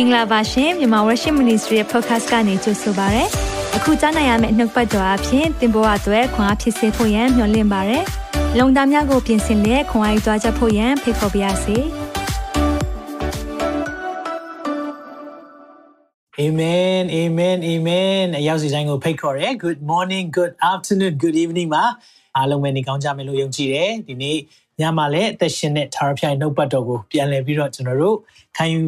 င်္ဂလာပါရှင်မြန်မာ Worship Ministry ရဲ့ podcast ကနေကြိုဆိုပါရစေ။အခုကြားနိုင်ရမယ့်နှုတ်ပတ်တော်အဖြစ်သင်ပေါ်အပ်ွယ်ခွန်အားဖြစ်စေဖို့ယံမျှဝင့်ပါရစေ။လုံတာများကိုပြင်ဆင်လက်ခွန်အားယူကြားချက်ဖို့ယံဖိတ်ခေါ်ပါရစေ။ Amen Amen Amen အရောက်စီတိုင်းကိုဖိတ်ခေါ်ရဲ Good morning Good afternoon Good evening ပါအားလုံးပဲနေကောင်းကြမယ်လို့ယုံကြည်တယ်ဒီနေ့ညမှာလည်းအသက်ရှင်တဲ့သာရဖျိုင်နှုတ်ပတ်တော်ကိုပြန်လည်ပြီးတော့ကျွန်တော်တို့ခံယူ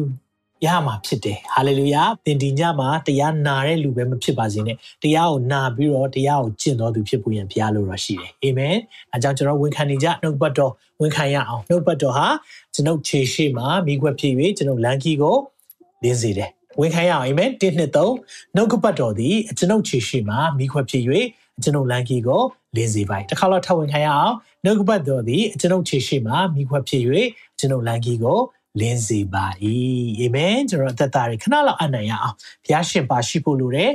ရမှာဖြစ်တယ်ဟာလေလုယာသင်ဒီညမှာတရားနာတဲ့လူပဲမဖြစ်ပါစေနဲ့တရားကိုနာပြီးတော့တရားကိုကျင့်တော်သူဖြစ်ဖို့ရန်ဘုရားလိုတော်ရှိတယ်အာမင်အဲကြောင့်ကျွန်တော်ဝန်ခံနေကြနှုတ်ပတ်တော်ဝန်ခံရအောင်နှုတ်ပတ်တော်ဟာကျွန်ုပ်ခြေရှိမှာမိခွက်ဖြစ်၍ကျွန်ုပ်လမ်းကြီးကိုလင်းစေတယ်ဝန်ခံရအောင်အာမင်1နှစ်3နှုတ်ကပတ်တော်သည်ကျွန်ုပ်ခြေရှိမှာမိခွက်ဖြစ်၍ကျွန်ုပ်လမ်းကြီးကိုလင်းစေပါတစ်ခါတော့ထပ်ဝန်ခံရအောင်နှုတ်ကပတ်တော်သည်ကျွန်ုပ်ခြေရှိမှာမိခွက်ဖြစ်၍ကျွန်ုပ်လမ်းကြီးကို လင်းစေပါ၏အာမင်ကျွန်တော်အသက်တာတွေခဏလောက်အနိုင်ရအောင်ဘုရားရှင်ပါရှိဖို့လိုတယ်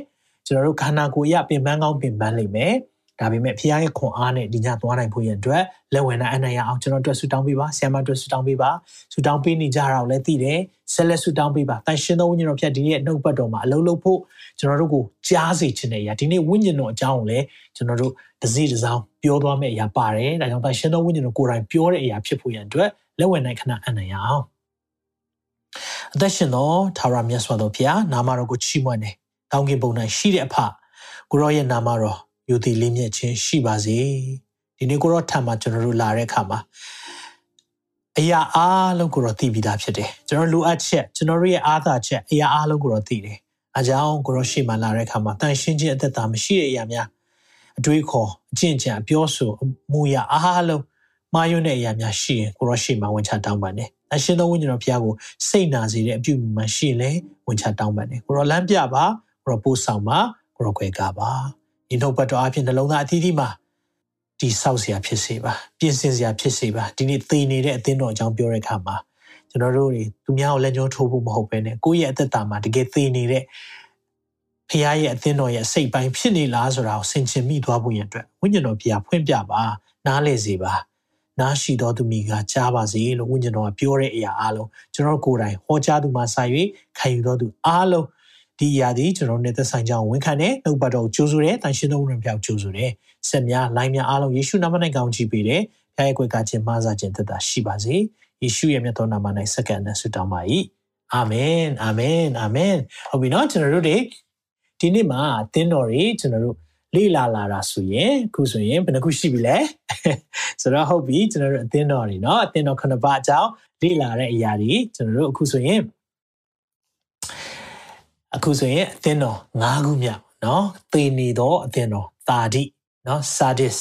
ကျွန်တော်တို့ခန္ဓာကိုယ်ရပင်ပန်းကောင်းပင်ပန်းလိမ့်မယ်ဒါပေမဲ့ဖခင်ရဲ့ခွန်အားနဲ့ဒီညသွားနိုင်ဖို့ရန်အတွက်လက်ဝင်နိုင်အနိုင်ရအောင်ကျွန်တော်တို့ဆူတောင်းပေးပါဆရာမတို့ဆူတောင်းပေးပါဆူတောင်းပေးနေကြတာကိုလည်းသိတယ်ဆက်လက်ဆူတောင်းပေးပါတန်ရှင်သောဝိညာဉ်တော်ဖြတ်ဒီနေ့နှုတ်ပတ်တော်မှာအလုံးလုံးဖို့ကျွန်တော်တို့ကိုကြားစေခြင်းနဲ့အရာဒီနေ့ဝိညာဉ်တော်အကြောင်းကိုလည်းကျွန်တော်တို့တစည်းတစောင်းပြောသွားမယ့်အရာပါတယ်ဒါကြောင့်တန်ရှင်သောဝိညာဉ်တော်ကိုယ်တိုင်ပြောတဲ့အရာဖြစ်ဖို့ရန်အတွက်လက်ဝင်နိုင်ခဏအနိုင်ရအောင် အသက်ရှင်သောသာရမြတ်စွာသောဘုရားနာမတော်ကိုချီးမွမ်းတယ်။တောင်းကင်ပုံ၌ရှိတဲ့အဖကိုရောရဲ့နာမတော်ယုံကြည်လေးမြတ်ခြင်းရှိပါစေ။ဒီနေ့ကိုရောထံမှာကျွန်တော်တို့လာတဲ့အခါမှာအရာအားလုံးကိုတော့သိပြီးသားဖြစ်တယ်။ကျွန်တော်လိုအပ်ချက်ကျွန်တော်ရဲ့အားသာချက်အရာအားလုံးကိုတော့သိတယ်။အကြောင်းကိုရောရှေ့မှာလာတဲ့အခါမှာတန်ရှင်းခြင်းအသက်တာမရှိတဲ့အရာများအတွေးခေါ်အကျင့်ကြံပြောဆိုမူရအားလုံးမှားယွင်းတဲ့အရာများရှိရင်ကိုရောရှေ့မှာဝန်ချတောင်းပါနဲ့ အရှင်သောဝိညာဉ်တော်ဘုရားကိုစိတ်နာစေတဲ့အပြုအမူမှရှိရင်လည်းဝန်ချတောင်းပန်တယ်ကိုရောလမ်းပြပါကိုရောပို့ဆောင်ပါကိုရောခွဲကားပါဒီနောက်ဘက်တော်အဖြစ်နှလုံးသားအသီးသီးမှာတိဆောက်စရာဖြစ်စေပါပြင်ဆင်စရာဖြစ်စေပါဒီနေ့သေနေတဲ့အသင်းတော်အကြောင်းပြောတဲ့အခါမှာကျွန်တော်တို့တွေသူများကိုလက်ညှိုးထိုးဖို့မဟုတ်ဘဲနဲ့ကိုယ့်ရဲ့အသက်တာမှာတကယ်သေနေတဲ့ဖခင်ရဲ့အသင်းတော်ရဲ့စိတ်ပိုင်းဖြစ်နေလားဆိုတာကိုဆင်ခြင်မိသွားဖို့ရန်အတွက်ဝိညာဉ်တော်ဘုရားဖွင့်ပြပါနားလည်စေပါ နားရှိတော်သူမိကကြားပါစေလို့ဝိညာဉ်တော်ကပြောတဲ့အရာအားလုံးကျွန်တော်ကိုယ်တိုင်ဟောကြားသူမှစာ၍ခံယူတော်သူအားလုံးဒီအရာဒီကျွန်တော်နဲ့သက်ဆိုင်ကြောင်းဝန်ခံတဲ့နှုတ်ပတ်တော်ကြိုးဆိုတဲ့တန်ရှင်းသောဝိညာဉ်ပြောက်ကြိုးဆိုတဲ့ဆက်များလိုင်းများအားလုံးယေရှုနာမ၌ကောင်းချီးပေးတဲ့ဖခင်ရဲ့ကွယ်ကားခြင်းမဆာခြင်းသက်သာရှိပါစေယေရှုရဲ့မြတ်သောနာမ၌စက္ကန့်နဲ့ဆုတောင်းပါ၏အာမင်အာမင်အာမင်ဟုတ်ပြီနော်ကျွန်တော်တို့ဒီဒီနေ့မှာတင်းတော်တွေကျွန်တော်တို့ လေ့လာလာတာဆိုရင်အခုဆိုရင်ဘယ်နှခုရှိပြီလဲဆိုတော့ဟုတ်ပြီကျွန်တော်တို့အသင်းတော်တွေเนาะအသင်းတော်ခုနှစ်ပါးအကြောင်းလေ့လာတဲ့အရာတွေကျွန်တော်တို့အခုဆိုရင်အခုဆိုရင်အသင်းတော်၅ခုမြောက်เนาะသေနေတော့အသင်းတော်သာတိเนาะ Sardis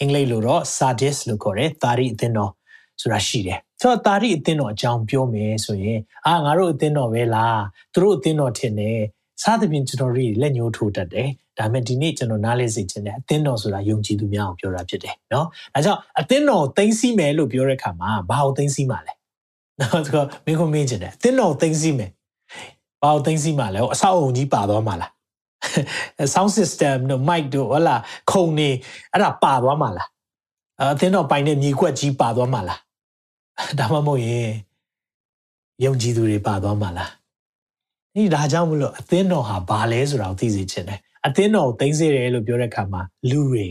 အင်္ဂလိပ်လိုတော့ Sardis လို့ခေါ်တယ်သာတိအသင်းတော်ဆိုတာရှိတယ်ဆိုတော့တာရီအသင်းတော်အကြောင်းပြောမယ်ဆိုရင်အာငါတို့အသင်းတော်ပဲလားသူတို့အသင်းတော်ထင်တယ်စသဖြင့်ကျွန်တော်တို့လက်ညှိုးထိုးတတ်တယ် ဒါပေမဲ့ဒီနေ့ကျွန်တော်နားလဲစေချင်တယ်အသင်းတော်ဆိုတာယုံကြည်သူများအောင်ပြောတာဖြစ်တယ်နော်အဲကြောင့်အသင်းတော်သိသိမယ်လို့ပြောတဲ့အခါမှာဘာကိုသိသိမှာလဲနော်ဆိုတော့မင်းကမင်းချင်တယ်အသင်းတော်သိသိမယ်ဘာကိုသိသိမှာလဲအဆောက်အုံကြီးပါသွားမှာလား sound system တို့ mic တို့ဟလာခုံနေအဲ့ဒါပါသွားမှာလားအသင်းတော်ပိုင်တဲ့မြေခွက်ကြီးပါသွားမှာလားဒါမှမဟုတ်ရင်ယုံကြည်သူတွေပါသွားမှာလားဒီဒါကြောင့်မလို့အသင်းတော်ဟာဘာလဲဆိုတာကိုသိစေချင်တယ် အသင်းတော်ကိုသိစေတယ်လို့ပြောတဲ့အခါမှာလူတွေ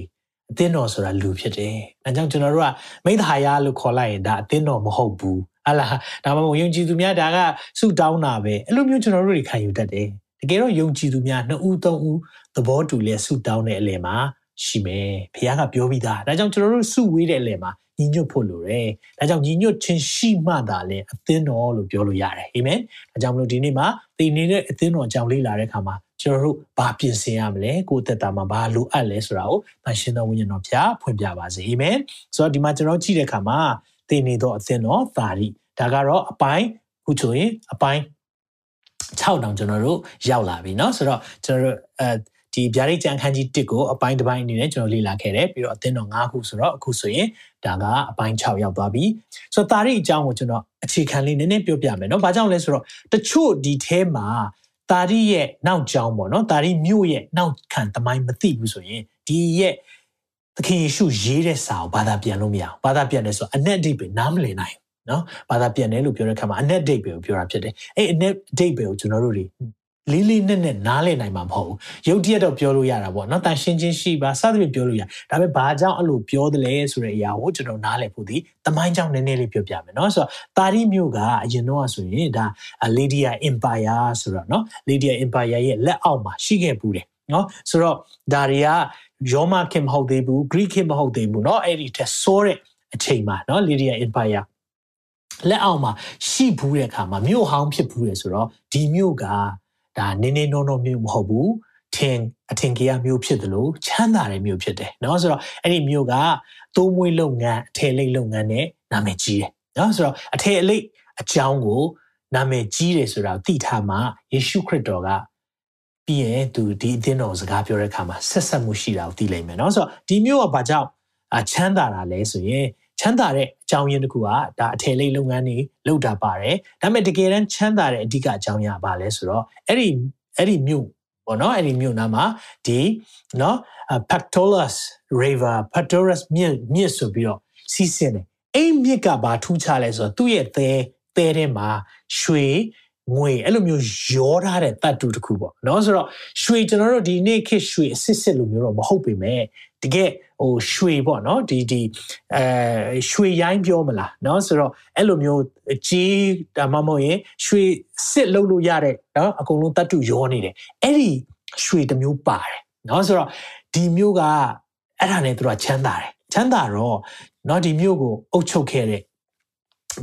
အသင်းတော်ဆိုတာလူဖြစ်တယ်အဲကြောင့်ကျွန်တော်တို့ကမိသားဟာယလို့ခေါ်လိုက်ရင်ဒါအသင်းတော်မဟုတ်ဘူးဟလာဒါမှမဟုတ်ယုံကြည်သူများဒါကဆုတောင်းတာပဲအဲ့လိုမျိုးကျွန်တော်တို့တွေခံယူတတ်တယ်တကယ်တော့ယုံကြည်သူများနှစ်ဦးသုံးဦးသဘောတူလဲဆုတောင်းတဲ့အလယ်မှာရှိမယ်ဘုရားကပြောပြီးသားဒါကြောင့်ကျွန်တော်တို့ဆုဝေးတဲ့အလယ်မှာညီညွတ်ဖို့လိုတယ်။ဒါကြောင့်ညီညွတ်ခြင်းရှိမှသာလဲအသင်းတော်လို့ပြောလို့ရတယ်။အာမင်။ဒါကြောင့်မလို့ဒီနေ့မှာသင်နေတဲ့အသင်းတော်အကြောင်းလေ့လာတဲ့အခါမှာ ကျွန်တော်တို့ဘာပြင်ဆင်ရမလဲ။ကိုယ်သက်တာမှာဘာလိုအပ်လဲဆိုတာကိုတန်ရှင်းသောဝိညာဉ်တော်ဖျားဖွင့်ပြပါစေ။အာမင်။ဆိုတော့ဒီမှာကျွန်တော်ကြည့်တဲ့အခါမှာသင်နေသောအသင်းတော်သာရိဒါကတော့အပိုင်းခုဆိုရင်အပိုင်း6တောင်ကျွန်တော်တို့ရောက်လာပြီเนาะဆိုတော့ကျွန်တော်တို့အဲဒီဗျာဒိတ်ကြံခန်းကြီး1ကိုအပိုင်းတစ်ပိုင်းအနေနဲ့ကျွန်တော်လေ့လာခဲ့တယ်ပြီးတော့အသင်းတော်5ခုဆိုတော့အခုဆိုရင်ဒါကအပိုင်း6ရောက်သွားပြီဆိုတော့တာရိအကြောင်းကိုကျွန်တော်အခြေခံလေးနည်းနည်းပြောပြမယ်เนาะဘာကြောင့်လဲဆိုတော့တချို့ဒီထဲမှာ တာရီရဲ့နောက်ကြောင်းပေါ့နော်တာရီမြို့ရဲ့နောက်ခံတမိုင်းမသိဘူးဆိုရင်ဒီရဲ့သခင်ယေရှုရေးတဲ့စာကိုဘာသာပြန်လို့မရအောင်ဘာသာပြန်တယ်ဆိုအနက်ဒိတ်ပဲနားမလည်နိုင်နော်ဘာသာပြန်တယ်လို့ပြောတဲ့အခါမှာအနက်ဒိတ်ပဲကိုပြောတာဖြစ်တယ်အဲ့အနက်ဒိတ်ပဲကိုကျွန်တော်တို့တွေ လေးလေးနက်နက်နားလည်နိုင်မှာမဟုတ်ဘူးရုပ်တရက်တော့ပြောလို့ရတာပေါ့နော်တန်ရှင်းချင်းရှိပါစသဖြင့်ပြောလို့ရဒါပေမဲ့ဘာကြောင့်အဲ့လိုပြောတယ်လဲဆိုတဲ့အရာကိုကျွန်တော်နားလည်ဖို့ဒီတမိုင်းကြောင့်နည်းနည်းလေးပြောပြမယ်နော်ဆိုတော့တာရီမျိုးကအရင်တော့ဆိုရင်ဒါ Lydia Empire ဆိုတော့နော် Lydia Empire ရဲ့လက်အောက်မှာရှိခဲ့ပူတယ်နော်ဆိုတော့ဒါတွေကယောမခင်မဟုတ်သေးဘူး Greek ခင်မဟုတ်သေးဘူးเนาะအဲ့ဒီတက်ဆိုးတဲ့အချိန်မှာเนาะ Lydia Empire လက်အောက်မှာရှိဘူးတဲ့အခါမှာမြို့ဟောင်းဖြစ်ဘူးလေဆိုတော့ဒီမြို့က ဒါနင်းနေနောနောမြို့မဟုတ်ဘူးထင်အထင်ကြီးမြို့ဖြစ်တယ်လို့ချမ်းသာတဲ့မြို့ဖြစ်တယ်เนาะဆိုတော့အဲ့ဒီမြို့ကသုံးမွေးလုပ်ငန်းအထည်လိပ်လုပ်ငန်းနဲ့နာမည်ကြီးတယ်เนาะဆိုတော့အထည်အလိပ်အကြောင်းကိုနာမည်ကြီးတယ်ဆိုတာသိထားမှယေရှုခရစ်တော်ကပြီးရင်သူဒီအသင်းတော်စကားပြောတဲ့အခါမှာဆက်ဆက်မှုရှိတာကိုသိလိမ့်မယ်เนาะဆိုတော့ဒီမျိုးကဘာကြောင့်အချမ်းသာတာလဲဆိုရင် ချမ်းသာတဲ့အကြောင်းရင်းတစ်ခုကဒါအထည်လိပ်လုပ်ငန်းတွေလုပ်တာပါတယ်။ဒါပေမဲ့တကယ်တမ်းချမ်းသာတဲ့အဓိကအကြောင်းရပါလဲဆိုတော့အဲ့ဒီအဲ့ဒီမြို့ပေါ့နော်အဲ့ဒီမြို့နာမှာဒီနော် Pactolus River Pactolus မြစ်မြစ်ဆိုပြီးတော့စီးဆင်းတယ်။အဲ့မြစ်ကဘာထူးခြားလဲဆိုတော့သူ့ရဲ့သဲသဲထဲမှာရွှေငွေအဲ့လိုမျိုးရောထားတဲ့တတ်တူတစ်ခုပေါ့နော်ဆိုတော့ရွှေကျွန်တော်တို့ဒီနေ့ခေတ်ရွှေအစစ်စစ်လိုမျိုးတော့မဟုတ်ပေမဲ့ တကယ်ဟိုရွှေပေါ့เนาะဒီဒီအဲရွှေရိုင်းပြောမလားเนาะဆိုတော့အဲ့လိုမျိုးကြီးဒါမှမဟုတ်ရင်ရွှေစစ်လုပ်လို့ရတဲ့เนาะအကုန်လုံးတတ်တူရောနေတယ်အဲ့ဒီရွှေတစ်မျိုးပါတယ်เนาะဆိုတော့ဒီမျိုးကအဲ့ဒါနဲ့သူကချမ်းသာတယ်ချမ်းသာတော့เนาะဒီမျိုးကိုအုပ်ချုပ်ခဲ့တဲ့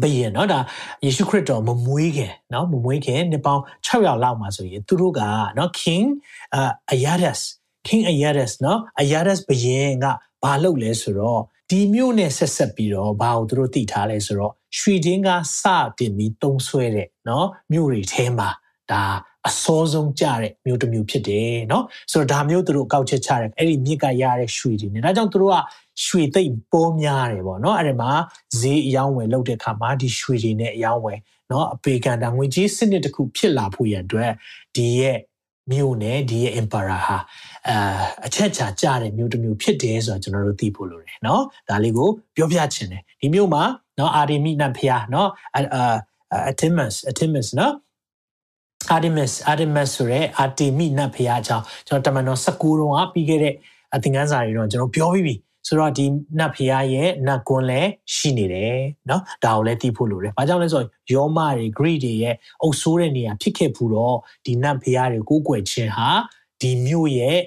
ဘယင်เนาะဒါယေရှုခရစ်တော်မမွေးခင်เนาะမမွေးခင်နှစ်ပေါင်း600လောက်မှာဆိုရင်သူတို့ကเนาะ king uh, ayadas king ayadas เนาะ ayadas ဘယင်ကဘာလုပ်လဲဆိုတော့ဒီမြို့နဲ့ဆက်ဆက်ပြီးတော့ဘာကိုသူတို့သိထားလဲဆိုတော့ရွှေတင်းကစတင်ပြီးတုံးဆွဲတဲ့เนาะမြို့တွေထဲမှာဒါအစောဆုံးကြတဲ့မြို့တစ်မြို့ဖြစ်တယ်เนาะဆိုတော့ဒါမျိုးသူတို့ကောက်ချက်ချတယ်အဲ့ဒီမြစ်ကရတဲ့ရွှေတွေနဲ့ဒါကြောင့်သူတို့ကရွှေသိပ်ပေါ်များတယ်ပေါ့เนาะအဲ့ဒီမှာဈေးအယောင်းဝယ်လုပ်တဲ့အခါမှာဒီရွှေတွေနဲ့အယောင်းဝယ်เนาะအပေကန်တာငွေကြီးစနစ်တစ်ခုဖြစ်လာဖို့ရန်အတွက်ဒီရဲ့မြို့နဲ့ဒီရဲ့ emperor ဟာ အာအချက်ချာကြတဲ့မြို့တစ်မြို့ဖြစ်တယ်ဆိုတော့ကျွန်တော်တို့သိဖို့လိုတယ်เนาะဒါလေးကိုပြောပြချင်တယ်ဒီမြို့မှာเนาะအာရီမိနတ်ဖျားเนาะအာ Artemis Artemis เนาะ Artemis Artemis ဆိုရဲအာတီမိနတ်ဖျားအကြောင်းကျွန်တော်တမန်တော်19တုန်းကပြီးခဲ့တဲ့အသင်ခန်းစာတွေတော့ကျွန်တော်ပြောပြီးပြီဆိုတော့ဒီနတ်ဖျားရဲ့နတ်ကွန်းလည်းရှိနေတယ်เนาะဒါကိုလည်းသိဖို့လိုတယ်။ဘာကြောင့်လဲဆိုတော့ယောမတွေ Greek တွေရဲ့အုပ်ဆိုးတဲ့နေရာဖြစ်ခဲ့ဘူးတော့ဒီနတ်ဖျားတွေကိုကိုးကွယ်ခြင်းဟာ ဒီမြို့ရဲ့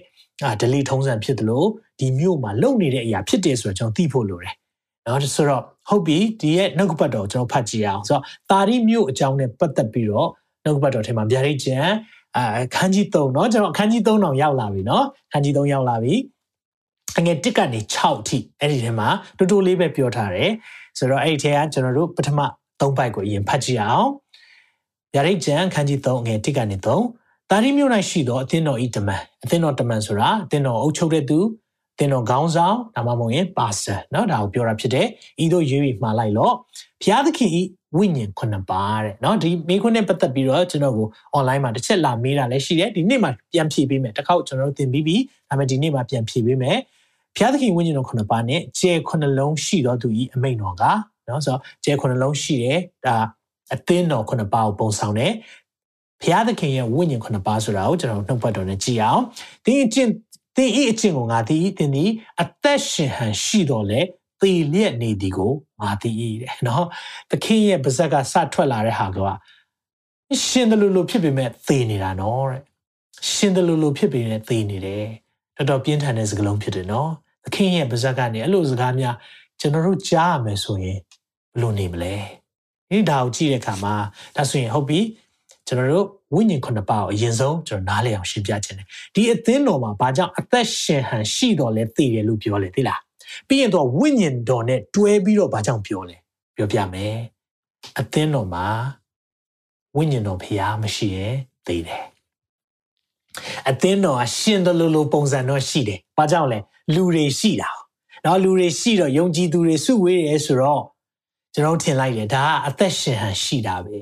အာဒလီထုံးစံဖြစ်တယ်လို့ဒီမြို့မှာလုံနေတဲ့အရာဖြစ်တယ်ဆိုတော့ကျွန်တော်သိဖို့လိုတယ်။เนาะဆိုတော့ဟုတ်ပြီဒီရဲ့နှုတ်ကပတ်တော်ကျွန်တော်ဖတ်ကြည့်အောင်ဆိုတော့တာရီမြို့အကြောင်းနဲ့ပတ်သက်ပြီးတော့နှုတ်ကပတ်တော်ထဲမှာဗျာဒိတ်ကျန်အာခန်းကြီး3เนาะကျွန်တော်ခန်းကြီး3တောင်ရောက်လာပြီเนาะခန်းကြီး3ရောက်လာပြီအငယ်1ကနေ6အထိအဲ့ဒီထဲမှာတူတူလေးပဲပြောထားတယ်ဆိုတော့အဲ့ဒီထဲကကျွန်တော်တို့ပထမ3ပိုက်ကိုအရင်ဖတ်ကြည့်အောင်ဗျာဒိတ်ကျန်ခန်းကြီး3အငယ်1ကနေ3 တာရီမြို့၌ရှိသောအသင်းတော်ဤတမန်အသင်းတော်တမန်ဆိုတာအသင်းတော်အုပ်ချုပ်တဲ့သူသင်တော်ခေါင်းဆောင်ဒါမှမဟုတ်ရင်ပါစတာเนาะဒါကိုပြောတာဖြစ်တယ်ဤတို့ရွေးပြီးမှားလိုက်လို့ဘုရားသခင်ဤဝိညာဉ်ခုနှစ်ပါးတဲ့เนาะဒီမိခွန်းနဲ့ပတ်သက်ပြီးတော့ကျွန်တော်ကို online မှာတစ်ချက်လာမေးတာလည်းရှိတယ်ဒီနေ့မှာပြန်ဖြေပေးမယ်တစ်ခေါက်ကျွန်တော်တို့သင်ပြီးပြီဒါပေမဲ့ဒီနေ့မှာပြန်ဖြေပေးမယ်ဘုရားသခင်ဝိညာဉ်တော်ခုနှစ်ပါးနဲ့ကျဲခုနှစ်လုံးရှိတော်သူဤအမိန်တော်ကเนาะဆိုတော့ကျဲခုနှစ်လုံးရှိတယ်ဒါအသင်းတော်ခုနှစ်ပါးကိုပုံဆောင်တယ် ဘုရားသခင်ရဲ့ဝိညာဉ်ခုနှစ်ပါးဆိုတာကိုကျွန်တော်နှုတ်ပတ်တော်နဲ့ကြည့်အောင်ဒီအကျင့်သင်ဤအကျင့်ကိုငါသိ၏သင်သည်အသက်ရှင်ဟန်ရှိတော်လေသေလျက်နေသည်ကိုငါသိ၏တဲ့နော်သခင်ရဲ့ပါဇက်ကစထွက်လာတဲ့ဟာကရှင်တယ်လို့လို့ဖြစ်ပေမဲ့သေနေတာနော်တဲ့ရှင်တယ်လို့လို့ဖြစ်ပေမဲ့သေနေတယ်တော်တော်ပြင်းထန်တဲ့စကားလုံးဖြစ်တယ်နော်သခင်ရဲ့ပါဇက်ကနေအဲ့လိုစကားများကျွန်တော်တို့ကြားရမယ်ဆိုရင်ဘယ်လိုနေမလဲဒီဒါကိုကြည့်တဲ့အခါမှာဒါဆိုရင်ဟုတ်ပြီ ကျွန်တော်တို့ဝိညာဉ်ခုနှစ်ပါးကိုအရင်ဆုံးကျွန်တော်နားလည်အောင်ရှင်းပြခြင်းတယ်ဒီအသင်းတော်မှာဘာကြောင့်အသက်ရှင်ဟန်ရှိတော်လဲသိတယ်လို့ပြောလဲသိလားပြီးရင်တော့ဝိညာဉ်တော်နဲ့တွဲပြီးတော့ဘာကြောင့်ပြောလဲပြောပြမယ်အသင်းတော်မှာဝိညာဉ်တော်ဖျားမရှိရင်သိတယ်အသင်းတော်ကရှင်တယ်လို့လို့ပုံစံတော့ရှိတယ်ဘာကြောင့်လဲလူတွေရှိတာနော်လူတွေရှိတော့ယုံကြည်သူတွေစုဝေးတယ်ဆိုတော့ကျွန်တော်ထင်လိုက်တယ်ဒါကအသက်ရှင်ဟန်ရှိတာပဲ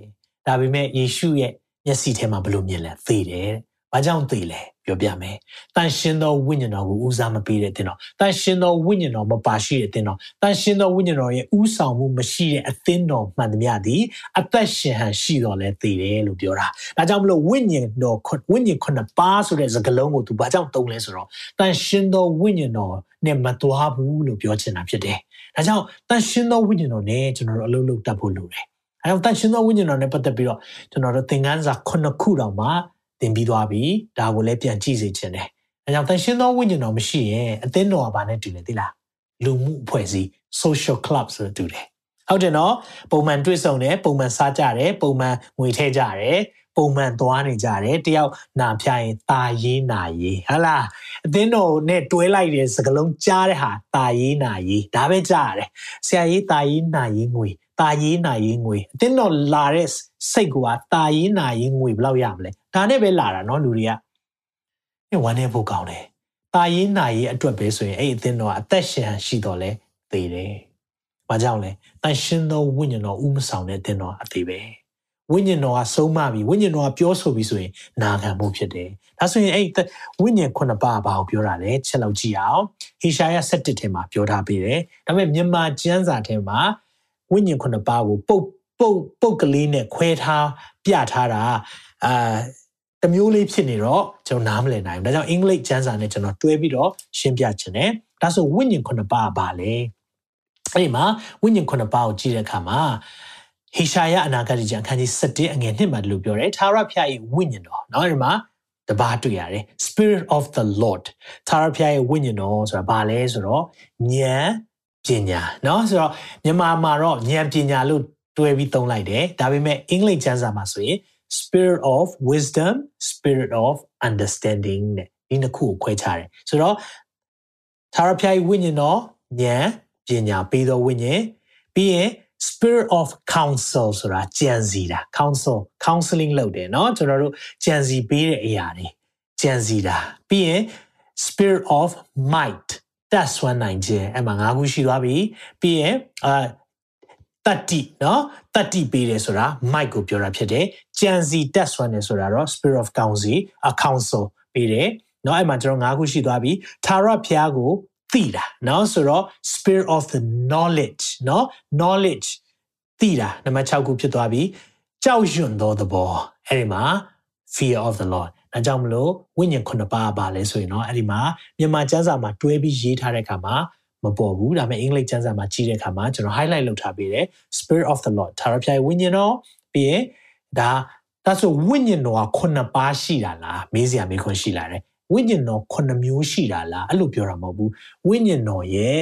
ဒါပေမဲ့ယေရှုရဲ့မျက်စိထဲမှာဘလို့မြင်လဲသိတယ်။ဘာဘာကြောင့်သေလဲပြောပြမယ်။တန်ရှင်သောဝိညာဉ်တော်ကိုဦးစားမပေးတဲ့တင်တော်။တန်ရှင်သောဝိညာဉ်တော်မပါရှိတဲ့တင်တော်။တန်ရှင်သောဝိညာဉ်တော်ရဲ့ဦးဆောင်မှုမရှိတဲ့အသင်းတော်မှန်သမျှသည်အသက်ရှင်ဟန်ရှိတော်လဲသေတယ်လို့ပြောတာ။ဒါကြောင့်မလို့ဝိညာဉ်တော်ဝိညာဉ်ခုနှစ်ပါးဆိုတဲ့စကားလုံးကိုသူဘာကြောင့်သုံးလဲဆိုတော့တန်ရှင်သောဝိညာဉ်တော်နဲ့မသွားဘူးလို့ပြောချင်တာဖြစ်တယ်။ဒါကြောင့်တန်ရှင်သောဝိညာဉ်တော်နဲ့ကျွန်တော်တို့အလုပ်လုပ်တတ်ဖို့လိုတယ်။ အဲတော့တန်ရှင်သောဝိညာဉ်တော်နဲ့ပတ်သက်ပြီးတော့ကျွန်တော်တို့သင်ခန်းစာခုနှစ်ခုတောင်မှသင်ပြီးသွားပြီဒါကိုလည်းပြန်ကြည့်စေချင်တယ်အဲကြောင့်တန်ရှင်းသောဝိညာဉ်တော်မရှိရင်အသင်းတော်ကဘာနဲ့တူလဲသိလားလူမှုအဖွဲ့အစည်း social club ဆိုတူတယ်ဟုတ်တယ်နော်ပုံမှန်တွေ့ဆုံတယ်ပုံမှန်စားကြတယ်ပုံမှန်ငွေထည့်ကြတယ်ပုံမှန်သွားနေကြတယ်တယောက်နာဖျားရင်ตาရေးနာရေးဟလားအသင်းတော်နဲ့တွဲလိုက်တဲ့စကလုံးကြားတဲ့ဟာตาရေးနာရေးဒါပဲကြားရတယ်ဆရာကြီးตาရေးနာရေးငွေ ตาရေးနာရေးငွေအသင်းတော်လာတဲ့စိတ်ကตาရေးနာရေးငွေဘယ်လောက်ရမလဲဒါနဲ့ပဲလာတာเนาะလူတွေကအဲဝမ်းနေဖို့ကောင်းတယ်ตาရေးနာရေးအတွက်ပဲဆိုရင်အဲ့အသင်းတော်ကအသက်ရှင်ရှိတော်လဲသေတယ်ဘာကြောင့်လဲတန်ရှင်သောဝိညာဉ်တော်ဥမဆောင်တဲ့အသင်းတော်အသေးပဲဝိညာဉ်တော်ကဆုံးမပြီဝိညာဉ်တော်ကပြောဆိုပြီဆိုရင်နာခံမှုဖြစ်တယ်ဒါဆိုရင်အဲ့ဝိညာဉ်ခုနှစ်ပါးဘာကိုပြောတာလဲချက်လောက်ကြည့်အောင်ဟေရှာယ7ထဲမှာပြောထားပေးတယ်ဒါပေမဲ့မြန်မာကျမ်းစာထဲမှာ ဝိညာဉ်ခုနှစ်ပါးကိုပုတ်ပုတ်ပုတ်ကလေးနဲ့ခွဲထားပြထားတာအာတမျိုးလေးဖြစ်နေတော့ကျွန်တော်နားမလည်နိုင်ဘူးဒါကြောင့်အင်္ဂလိပ်ကျမ်းစာနဲ့ကျွန်တော်တွဲပြီးတော့ရှင်းပြချင်တယ်ဒါဆိုဝိညာဉ်ခုနှစ်ပါးပါလေအဲ့ဒီမှာဝိညာဉ်ခုနှစ်ပါးကိုကြည့်တဲ့အခါမှာဟေရှာယအနာဂတ်ကျမ်းအခန်းကြီး7အငယ်1မှာဒီလိုပြောတယ်သာရဖျားရဲ့ဝိညာဉ်တော်နော်အဲ့ဒီမှာတပါးတွေ့ရတယ် spirit of the lord သာရဖျားရဲ့ဝိညာဉ်တော်ဆိုတာဘာလဲဆိုတော့ဉာဏ် ပညာเนาะဆိုတော့မြန်မာမှာတော့ဉာဏ်ပညာလို့တွဲပြီးသုံးလိုက်တယ်ဒါပေမဲ့အင်္ဂလိပ်ကျမ်းစာမှာဆိုရင် spirit of wisdom spirit of understanding တဲ့ဒီနှစ်ခုကိုခွဲခြားတယ်ဆိုတော့သာရဖျားဝိညာဉ်တော်ဉာဏ်ပညာပေးသောဝိညာဉ်ပြီးရင် spirit of counsel ဆိုတာကြံစီတာ counsel counseling လုပ်တယ်เนาะကျွန်တော်တို့ကြံစီပေးတဲ့အရာတွေကြံစီတာပြီးရင် spirit of might တက်ဆွမ်းနိုင်ခြင်းအဲ့မှာ၅ခုရှိသွားပြီပြီးရင်အာတတိနော်တတိပေးတယ်ဆိုတာ mic ကိုပြောတာဖြစ်တယ်ကြံစီတက်ဆွမ်းတယ်ဆိုတာတော့ spirit of counsel a counsel ပေးတယ်နော်အဲ့မှာကျွန်တော်၅ခုရှိသွားပြီသာရဖျားကိုသိတာနော်ဆိုတော့ spirit of the knowledge နော် knowledge သိတာနံပါတ်6ခုဖြစ်သွားပြီကြောက်ရွံ့သောသဘောအဲ့ဒီမှာ fear of the lord ဒါကြောင့်မလို့ဝိညာဉ်ခုနှစ်ပါးပါလဲဆိုရင်တော့အဲ့ဒီမှာမြန်မာကျမ်းစာမှာတွဲပြီးရေးထားတဲ့အခါမှာမပေါ်ဘူးဒါပေမဲ့အင်္ဂလိပ်ကျမ်းစာမှာကြည့်တဲ့အခါမှာကျွန်တော် highlight လုပ်ထားပေးတယ် spirit of the lord သာရဖျားဝိညာဉ်တော်ပြီးရင်ဒါဒါဆိုဝိညာဉ်တော်ကခုနှစ်ပါးရှိတာလားမေးစရာမေးခွန်းရှိလာတယ်ဝိညာဉ်တော်ခုနှစ်မျိုးရှိတာလားအဲ့လိုပြောတာမဟုတ်ဘူးဝိညာဉ်တော်ရဲ့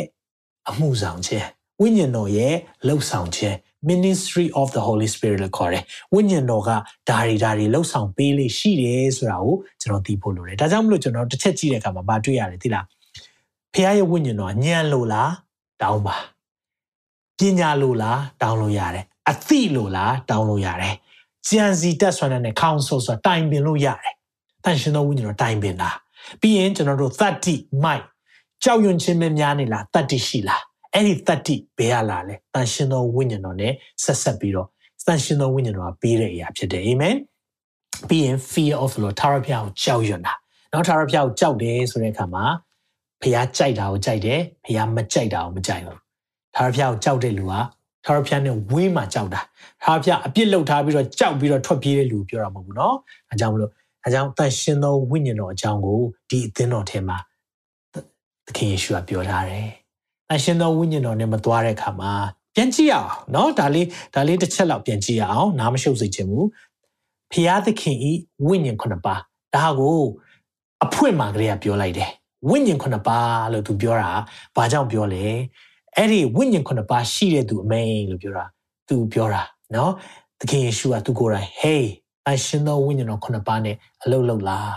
အမှုဆောင်ခြင်းဝိညာဉ်တော်ရဲ့လှုပ်ဆောင်ခြင်း ministry of the holy spirit လို့ခေါ်တယ်ဝိညာဉ်တော်ကဒါရီဒါရီလှုပ်ဆောင်ပေးလေးရှိတယ်ဆိုတာကိုကျွန်တော်သိဖို့လိုတယ်ဒါကြောင့်မလို့ကျွန်တော်တစ်ချက်ကြည့်တဲ့အခါမှာမတွေ့ရတယ်သိလားဖခင်ရဲ့ဝိညာဉ်တော်ညံလို့လားတောင်းပါပညာလို့လားတောင်းလို့ရတယ်အသိလို့လားတောင်းလို့ရတယ်ကြံစီတက်ဆွမ်းတဲ့ council ဆိုတာတိုင်ပင်လို့ရတယ်တန်ရှင်သောဝိညာဉ်တော်တိုင်ပင်တာပြီးရင်ကျွန်တော်တို့30 mic ကြောက်ရွံ့ခြင်းများနေလား30ရှိလား အဲ့ဒီတတ္တိဘယ်ရလာလဲတန်ရှင်သောဝိညာဉ်တော်နဲ့ဆက်ဆက်ပြီးတော့တန်ရှင်သောဝိညာဉ်တော်ကပေးတဲ့အရာဖြစ်တယ်အာမင်ပြီးရင် fear of the Lord ထာဝရဘုရားကိုကြောက်ရွံ့တာနော်ထာဝရဘုရားကိုကြောက်တယ်ဆိုတဲ့အခါမှာဘုရားကြိုက်တာကိုကြိုက်တယ်ဘုရားမကြိုက်တာကိုမကြိုက်ဘူးထာဝရဘုရားကိုကြောက်တဲ့လူကထာဝရဘုရားနဲ့ဝေးမှကြောက်တာထာဝရဘုရားအပြစ်လုပ်ထားပြီးတော့ကြောက်ပြီးတော့ထွက်ပြေးတဲ့လူပြောတာမဟုတ်ဘူးနော်အဲကြောင့်မလို့အဲကြောင့်တန်ရှင်သောဝိညာဉ်တော်အကြောင်းကိုဒီအသင်းတော်ထဲမှာသခင်ယေရှုကပြောထားတယ် အရှင်သောဝိညာဉ်တော်နဲ့မသွားတဲ့အခါမှာပြန်ကြည့်အောင်เนาะဒါလေးဒါလေးတစ်ချက်လောက်ပြန်ကြည့်အောင်နားမရှုပ်စေချင်ဘူးဖျားသခင်ဤဝိညာဉ်ခုနှစ်ပါးဒါကိုအဖွင့်မှာကလေးကပြောလိုက်တယ်ဝိညာဉ်ခုနှစ်ပါးလို့သူပြောတာဘာကြောင့်ပြောလဲအဲ့ဒီဝိညာဉ်ခုနှစ်ပါးရှိတဲ့သူအမိန်လို့ပြောတာသူပြောတာเนาะသခင်ယေရှုကသူကိုယ်တိုင် hey အရှင်သောဝိညာဉ်တော်ခုနှစ်ပါးနဲ့အလုပ်လုပ်လား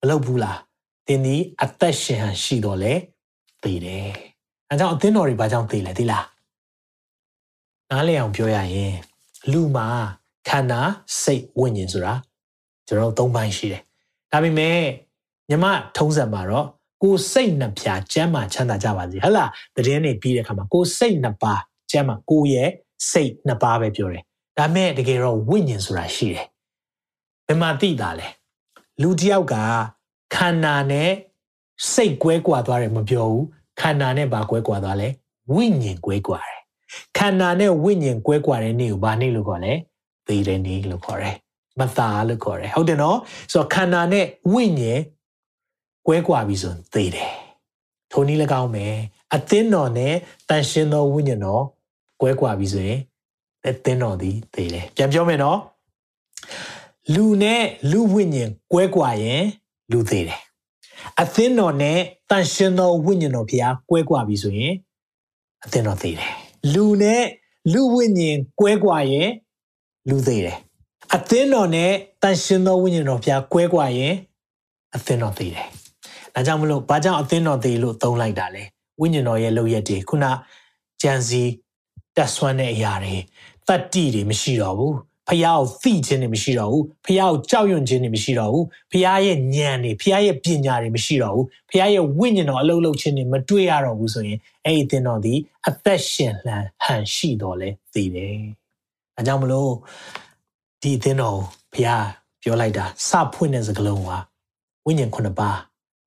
မလုပ်ဘူးလားသင်ဒီအသက်ရှင်ဟန်ရှိတော်လဲသိတယ် အဲကြောင့်အသင်းတော်တွေဘာကြောင့်သိလဲသိလားနားလည်အောင်ပြောရရင်လူမှာခန္ဓာစိတ်ဝိညာဉ်ဆိုတာကျွန်တော်သုံးပိုင်းရှိတယ်ဒါပေမဲ့ညမထုံးစံမှာတော့ကိုယ်စိတ်နှစ်ဖြာကျမ်းမာချမ်းသာကြပါစေဟဟလားတည်င်းနေပြီးတဲ့အခါမှာကိုယ်စိတ်နှစ်ပါးကျမ်းမာကိုယ်ရဲ့စိတ်နှစ်ပါးပဲပြောတယ်ဒါမဲ့တကယ်တော့ဝိညာဉ်ဆိုတာရှိတယ်ဘယ်မှာသိတာလဲလူတယောက်ကခန္ဓာနဲ့စိတ်ကွဲကွာသွားတယ်မပြောဘူး ခန္ဓာနဲ့ဘာကွဲကွာသွားလဲဝိညာဉ်ကွဲကွာတယ်ခန္ဓာနဲ့ဝိညာဉ်ကွဲကွာတဲ့နေ့ကိုဘာနေ့လို့ခေါ်လဲသေတဲ့နေ့လို့ခေါ်တယ်မသားလို့ခေါ်တယ်ဟုတ်တယ်နော်ဆိုတော့ခန္ဓာနဲ့ဝိညာဉ်ကွဲကွာပြီဆိုရင်သေတယ်ထိုနည်း၎င်းပဲအသင်းတော်နဲ့တန်ရှင်းသောဝိညာဉ်တော်ကွဲကွာပြီဆိုရင်အသင်းတော်သည်သေတယ်ပြန်ပြောမယ်နော်လူနဲ့လူဝိညာဉ်ကွဲကွာရင်လူသေးတယ် အသင်းတော်နဲ့တန်ရှင်သောဝိညာဉ်တော်ဖျားကွဲကွာပြီဆိုရင်အသင်းတော်သေးတယ်လူနဲ့လူဝိညာဉ်ကွဲကွာရင်လူသေးတယ်အသင်းတော်နဲ့တန်ရှင်သောဝိညာဉ်တော်ဖျားကွဲကွာရင်အသင်းတော်သေးတယ်ဒါကြောင့်မလို့ဘာကြောင့်အသင်းတော်သေးလို့သုံးလိုက်တာလဲဝိညာဉ်တော်ရဲ့လုပ်ရက်တွေခုနဂျန်စီတက်ဆွမ်းတဲ့အရာတွေတတ္တိတွေမရှိတော့ဘူး ဖះကိုသိခြင်းတွေမရှိတော့ဘူးဖះကိုကြောက်ရွံ့ခြင်းတွေမရှိတော့ဘူးဖះရဲ့ဉာဏ်တွေဖះရဲ့ပညာတွေမရှိတော့ဘူးဖះရဲ့ဝိညာဉ်တော်အလုံးလုံးခြင်းတွေမတွေ့ရတော့ဘူးဆိုရင်အဲ့ဒီသင်တော်ဒီအသက်ရှင်လန်ဟန်ရှိတော်လဲသိတယ်။အဲကြောင့်မလို့ဒီသင်တော်ဖះပြောလိုက်တာစဖွင့်တဲ့စကားလုံးကဝိညာဉ်ခုနှစ်ပါး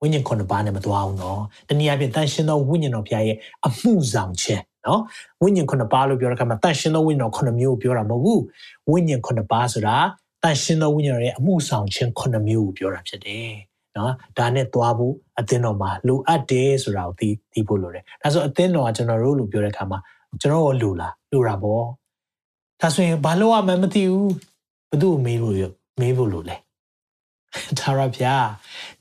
ဝိညာဉ်ခုနှစ်ပါးနဲ့မသွားဘူးနော်။တနည်းအားဖြင့်တန်ရှင်သောဝိညာဉ်တော်ဖះရဲ့အမှုဆောင်ခြင်း နော်ဝိညာဉ်ခုနှစ်ပါးလို့ပြောတဲ့အခါမှာတန်ရှင်သောဝိညာဉ်တော်ခုနှစ်မျိုးကိုပြောတာမဟုတ်ဘူးဝိညာဉ်ခုနှစ်ပါးဆိုတာတန်ရှင်သောဝိညာဉ်ရဲ့အမှုဆောင်ခြင်းခုနှစ်မျိုးကိုပြောတာဖြစ်တယ်နော်ဒါနဲ့သွားဖို့အသင်းတော်မှာလိုအပ်တယ်ဆိုတာကိုသိသိဖို့လိုတယ်ဒါဆိုအသင်းတော်ကကျွန်တော်တို့လို့ပြောတဲ့အခါမှာကျွန်တော်တို့လိုလားလိုတာပေါ့ဒါဆိုရင်ဘာလို့ရမှမသိဘူးဘယ်သူ့မေးလို့မေးဖို့လိုလဲ ထာဝရဘုရား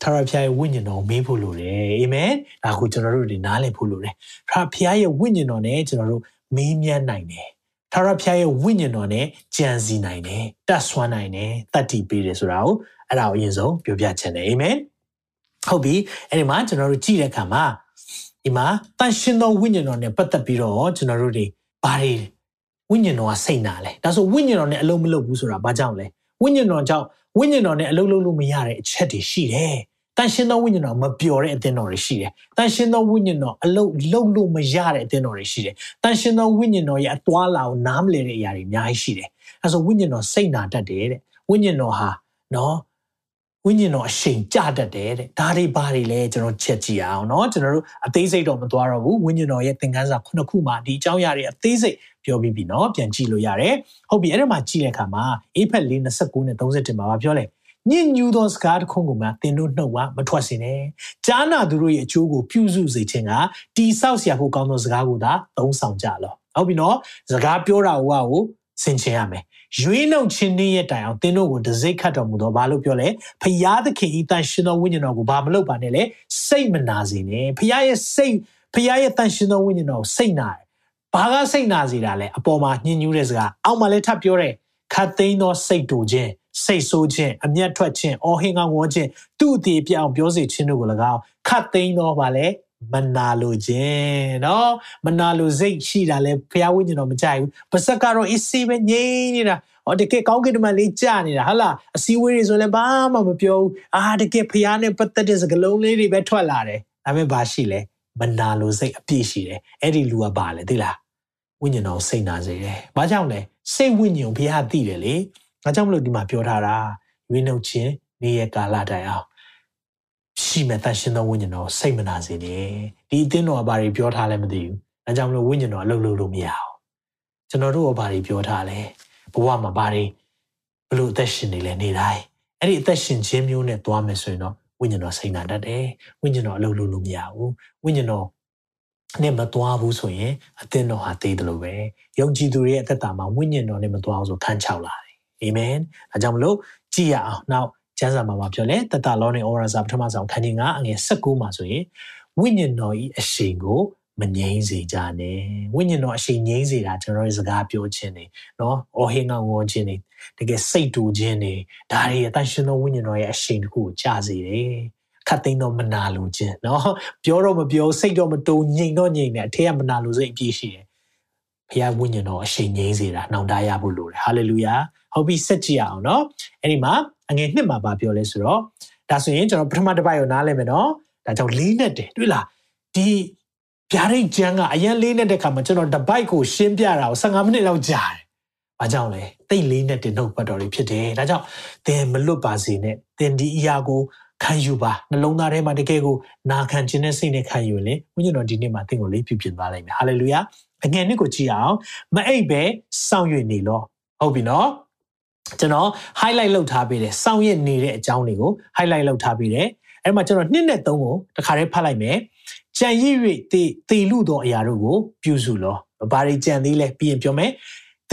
ထာဝရဘုရားရဲ့ဝိညာဉ်တော်မေးဖို့လိုတယ်အာမင်ဒါကိုကျွန်တော်တို့ဒီနားလည်ဖို့လိုတယ်ထာဝရဘုရားရဲ့ဝိညာဉ်တော်နဲ့ကျွန်တော်တို့မေးမြန်းနိုင်တယ်ထာဝရဘုရားရဲ့ဝိညာဉ်တော်နဲ့ကြံစည်နိုင်တယ်တတ်ဆွမ်းနိုင်တယ်တတ်တည်ပေးတယ်ဆိုတာကိုအဲ့ဒါကိုအရင်ဆုံးပြောပြချင်တယ်အာမင်ဟုတ်ပြီအဲ့ဒီမှာကျွန်တော်တို့ကြည့်တဲ့အခါမှာဒီမှာတန်ရှင်သောဝိညာဉ်တော်နဲ့ပတ်သက်ပြီးတော့ကျွန်တော်တို့တွေဘာတွေဝိညာဉ်တော်ကစိတ်နာလဲဒါဆိုဝိညာဉ်တော်နဲ့အလုံးမလုပ်ဘူးဆိုတာဘာကြောင့်လဲ ဝိညာဉ်တော်ကြောင့်ဝိညာဉ်တော်နဲ့အလုပ်လုပ်လို့မရတဲ့အချက်တွေရှိတယ်။တန်ရှင်သောဝိညာဉ်တော်မပျော်တဲ့အသင်းတော်တွေရှိတယ်။တန်ရှင်သောဝိညာဉ်တော်အလုပ်လုပ်လို့မရတဲ့အသင်းတော်တွေရှိတယ်။တန်ရှင်သောဝိညာဉ်တော်ရဲ့အသွာလာကိုနားမလည်တဲ့အရာတွေအများကြီးရှိတယ်။အဲဆိုဝိညာဉ်တော်စိတ်နာတတ်တယ်တဲ့။ဝိညာဉ်တော်ဟာနော်ဝိညာဉ်တော်အရှိန်ကြတတ်တယ်တဲ့ဒါတွေဘာတွေလဲကျွန်တော်ချက်ကြည့်အောင်เนาะကျွန်တော်တို့အသေးစိတ်တော့မသွားတော့ဘူးဝိညာဉ်တော်ရဲ့သင်ခန်းစာခုနှစ်ခုမှာဒီအကြောင်းအရာတွေအသေးစိတ် ပြောပြီးပြီเนาะပြန်ကြည့်လို့ရတယ်ဟုတ်ပြီအဲ့ဒါမှကြည့်တဲ့အခါမှာအေဖက်၄29နဲ့30မှာပြောလဲညဉ့်ညူသောစကားတစ်ခုကိုမှသင်တို့နှုတ်ကမထွက်စေနဲ့ကြားနာသူတို့ရဲ့အကျိုးကိုပြုစုစေခြင်းကတိဆောက်เสียဖို့ကောင်းသောစကားကိုသာသုံးဆောင်ကြလောဟုတ်ပြီနော်စကားပြောတာဟိုကိုဆင်ခြင်ရမယ်ရွေးနှုတ်ခြင်းနေ့ရဲ့တိုင်အောင်သင်တို့ကိုတစိ့ခတ်တော်မူတော့ဘာလို့ပြောလဲဖရာသခင်ဤတန်ရှင်သောဝိညာဉ်တော်ကိုဘာမလုပ်ပါနဲ့လေစိတ်မနာစေနဲ့ဖရာရဲ့စိတ်ဖရာရဲ့တန်ရှင်သောဝိညာဉ်တော်ကိုစိတ်နာတယ် ဘာကစိတ်နာစေတာလဲအပေါ်မှာညှဉ်းညူးတဲ့စကားအောက်မှာလည်းထပ်ပြောတယ်ခတ်သိမ်းသောစိတ်တူခြင်းစိတ်ဆိုးခြင်းအမျက်ထွက်ခြင်းအော်ဟင်ကောင်ဝေါ်ခြင်းသူ့အသေးပြောင်ပြောစေခြင်းတို့ကို၎င်းခတ်သိမ်းသောပါလေမနာလိုခြင်းเนาะမနာလိုစိတ်ရှိတာလဲဘုရားဝိညာဉ်တော်မကြိုက်ဘူးပါစက်ကတော့အစ်စေးပဲငြိမ်းနေတာဟောတကယ်ကောင်းကင်တမန်လေးကြာနေတာဟာလားအစည်းအဝေးတွေဆိုလည်းဘာမှမပြောဘူးအာတကယ်ဘုရားနဲ့ပတ်သက်တဲ့စကားလုံးလေးတွေပဲထွက်လာတယ်ဒါပေမဲ့ဘာရှိလဲမနာလိုစိတ်အပြည့်ရှိတယ်အဲ့ဒီလူကဘာလဲသိလား ဝိညာဉ်တော်စိတ်နာစေတယ်ဘာကြောင့်လဲစိတ်ဝိညာဉ်ဘုရားသိတယ်လေဒါကြောင့်မလို့ဒီမှာပြောထားတာရွေးနှုတ်ခြင်းနေ့ရက်ကာလတိုင်အောင်ရှိမဲ့တန်ရှင်သောဝိညာဉ်တော်စိတ်မနာစေနဲ့ဒီအသင်းတော်ကဘာတွေပြောထားလဲမသိဘူးဒါကြောင့်မလို့ဝိညာဉ်တော်အလုပ်လုပ်လို့မရအောင်ကျွန်တော်တို့ကဘာတွေပြောထားလဲဘဝမှာဘာတွေဘလို့အသက်ရှင်နေလဲနေတိုင်းအဲ့ဒီအသက်ရှင်ခြင်းမျိုးနဲ့သွားမယ်ဆိုရင်တော့ဝိညာဉ်တော်စိတ်နာတတ်တယ်ဝိညာဉ်တော်အလုပ်လုပ်လို့မရဘူးဝိညာဉ်တော် နဲ့မသွားဘူးဆိုရင်အသင်းတော်ဟာသေးတယ်လို့ပဲယုံကြည်သူတွေရဲ့အသက်တာမှာဝိညာဉ်တော်နဲ့မသွားအောင်ဆိုခန်းချောက်လာတယ်အာမင်ဒါကြောင့်မလို့ကြည်ရအောင်နောက်ကျမ်းစာမှာပြောလဲတတလောနဲ့ဩရာစာပထမဆုံးခန်းကြီး9အငယ်16မှာဆိုရင်ဝိညာဉ်တော်ဤအရှိန်ကိုမငြိမ်းစေကြနဲ့ဝိညာဉ်တော်အရှိန်ငြိမ်းစေတာကျွန်တော်ရဲ့စကားပြောခြင်းနေနော်အော်ဟင်းငောင်းငေါခြင်းနေတကယ်စိတ်တူခြင်းနေဒါတွေအတန်ရှင်သောဝိညာဉ်တော်ရဲ့အရှိန်တစ်ခုကိုကြားစေတယ် ခတ်သိမ်းတော့မနာလိုခြင်းเนาะပြောတော့မပြောစိတ်တော့မတုံငြိမ်တော့ငြိမ်တယ်အထက်ကမနာလိုစိတ်အပြည့်ရှိတယ်ဘုရားဝိညာဉ်တော်အရှိန်ငြိမ်းစေတာနှောင့်တရဖို့လိုတယ်ဟာလေလုယာဟုတ်ပြီဆက်ကြည့်အောင်เนาะအဲ့ဒီမှာအငယ်နှစ်မှာဗာပြောလဲဆိုတော့ဒါဆိုရင်ကျွန်တော်ပထမတစ်ပိုက်ကိုနားလည်မယ်เนาะဒါကြောင့်လေးနဲ့တယ်တွေ့လားဒီဗျာဒိတ်ကျန်းကအရင်လေးနဲ့တဲ့ခါမှာကျွန်တော်တပိုက်ကိုရှင်းပြတာကို15မိနစ်လောက်ကြာတယ်။ဘာ ဘာကြောင့်လဲတိတ်လေးနဲ့တင်နှုတ်ပတ်တော်တွေဖြစ်တယ်ဒါကြောင့်သင်မလွတ်ပါစေနဲ့သင်ဒီအရာကို ခံယူပါနှလုံးသားထဲမှာတကယ်ကိုနာခံခြင်းနဲ့စိတ်နဲ့ခံယူရင်ဝိညာဉ်တော်ဒီနေ့မှာသင်ကိုလေးပြပြင်သွားလိမ့်မယ်ဟာလေလုယာအငယ်နှစ်ကိုကြည့်အောင်မအိပ်ပဲစောင့်ရွနေလောဟုတ်ပြီနော်ကျွန်တော် highlight လုပ်ထားပေးတယ်စောင့်ရနေတဲ့အကြောင်းတွေကို highlight လုပ်ထားပေးတယ်အဲ့မှာကျွန်တော်နှစ်နဲ့သုံးကိုတခါတည်းဖတ်လိုက်မယ်ကြံရည်၍တေတေလူသောအရာတို့ကို ပြုစုလောဘာတွေကြံသေးလဲပြီးရင်ပြောမယ်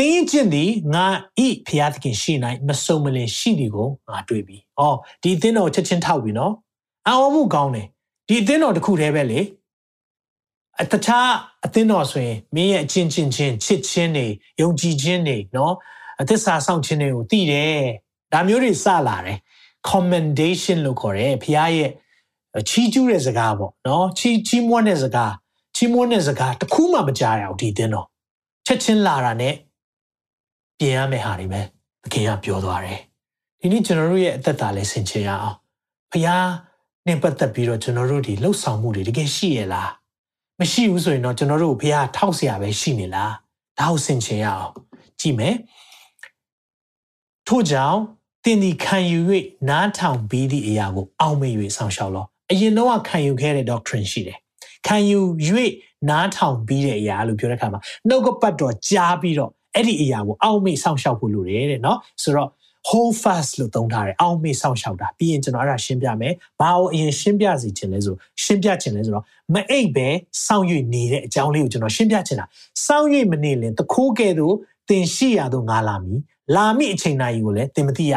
တင်းကျင့်သည်ငါဤဖျားသခင်ရှိနိုင်မစုံမလင်ရှိသည်ကိုငါတွေ့ပြီ။အော်ဒီအသင်းတော်ချက်ချင်းထောက်ပြီနော်။အော်မှုကောင်းတယ်။ဒီအသင်းတော်တစ်ခုတည်းပဲလေ။အတခြားအသင်းတော်ဆိုရင်မင်းရဲ့အချင်းချင်းချင်းချစ်ချင်းနေယုံကြည်ခြင်းနေနော်အသစ္စာဆောင်ခြင်းတွေကိုသိတယ်။ဒါမျိုးတွေစလာတယ်။ commendation လို့ခေါ်တယ်။ဖျားရဲ့ချီးကျူးတဲ့စကားပေါ့နော်။ချီးချီးမွမ်းတဲ့စကားချီးမွမ်းတဲ့စကားတခုမှမကြားရဘူးဒီအသင်းတော်။ချက်ချင်းလာတာနဲ့ ပြင်ရမယ့်ဟာတွေပဲသခင်ကပြောသွားတယ်ဒီနေ့ကျွန်တော်တို့ရဲ့အသက်တာလေးဆင်ခြင်ရအောင်ဖခင်နဲ့ပတ်သက်ပြီးတော့ကျွန်တော်တို့ဒီလှုပ်ဆောင်မှုတွေတကယ်ရှိရလားမရှိဘူးဆိုရင်တော့ကျွန်တော်တို့ဖခင်ထောက်เสียပဲရှိနေလားဒါကိုဆင်ခြင်ရအောင်ကြည့်မယ်ထို့ကြောင့်တင်ဒီခံယူ၍နားထောင်ပြီးသည့်အရာကိုအောက်မေ့၍ဆောင်ရှောက်လောအရင်တော့ခံယူခဲ့တဲ့ doctrine ရှိတယ်ခံယူ၍နားထောင်ပြီးတဲ့အရာလို့ပြောတဲ့အခါမှာနှုတ်ကပတ်တော်ကြားပြီးတော့ အဲ့ဒီအရာကိုအောက်မေ့ဆောင်ရှောက်ဖို့လိုတယ်တဲ့နော်ဆိုတော့ hold fast လို့သုံးထားတယ်အောက်မေ့ဆောင်ရှောက်တာပြီးရင်ကျွန်တော်အဲ့ဒါရှင်းပြမယ်ဘာလို့အရင်ရှင်းပြစီခြင်းလဲဆိုရှင်းပြခြင်းလဲဆိုတော့မအိပ်ပဲစောင့်၍နေတဲ့အကြောင်းလေးကိုကျွန်တော်ရှင်းပြခြင်းတာစောင့်၍မနေရင်တခိုးကဲ့သို့တင်ရှိရတော့ငါလာမည်လာမည့်အချိန်တိုင်းကိုလည်းတင်မသိရ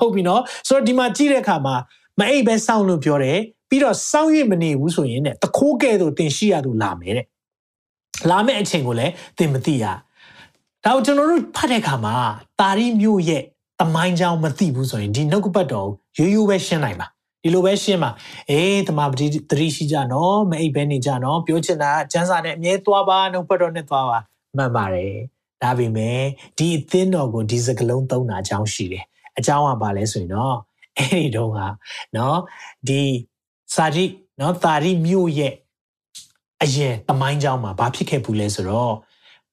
ဟုတ်ပြီနော်ဆိုတော့ဒီမှာကြည့်တဲ့အခါမှာမအိပ်ပဲစောင့်လို့ပြောတယ်ပြီးတော့စောင့်၍မနေဘူးဆိုရင်တဲ့တခိုးကဲ့သို့တင်ရှိရတော့လာမယ်တဲ့လာမယ့်အချိန်ကိုလည်းတင်မသိရ ဒါကိုကျွန်တော်တို့ဖတ်တဲ့အခါမှာတာရီမျိုးရဲ့တမိုင်းကြောင်မသိဘူးဆိုရင်ဒီနှုတ်ကပတ်တော်ရိုးရိုးပဲရှင်းနိုင်ပါဒီလိုပဲရှင်းပါအေးတမပတိတတိရှိကြနော်မအိပ်ပဲနေကြနော်ပြောချင်တာကျန်းစာနဲ့အမြဲသွားပါနှုတ်ပတ်တော်နဲ့သွားပါမှန်ပါတယ်ဒါပေမဲ့ဒီအသင်းတော်ကိုဒီစကလုံးသုံးတာအကြောင်းရှိတယ်အကြောင်းကဘာလဲဆိုရင်တော့အဲ့ဒီတော့ကနော်ဒီစာတိနော်တာရီမျိုးရဲ့အရင်တမိုင်းကြောင်မှာဘာဖြစ်ခဲ့ဘူးလဲဆိုတော့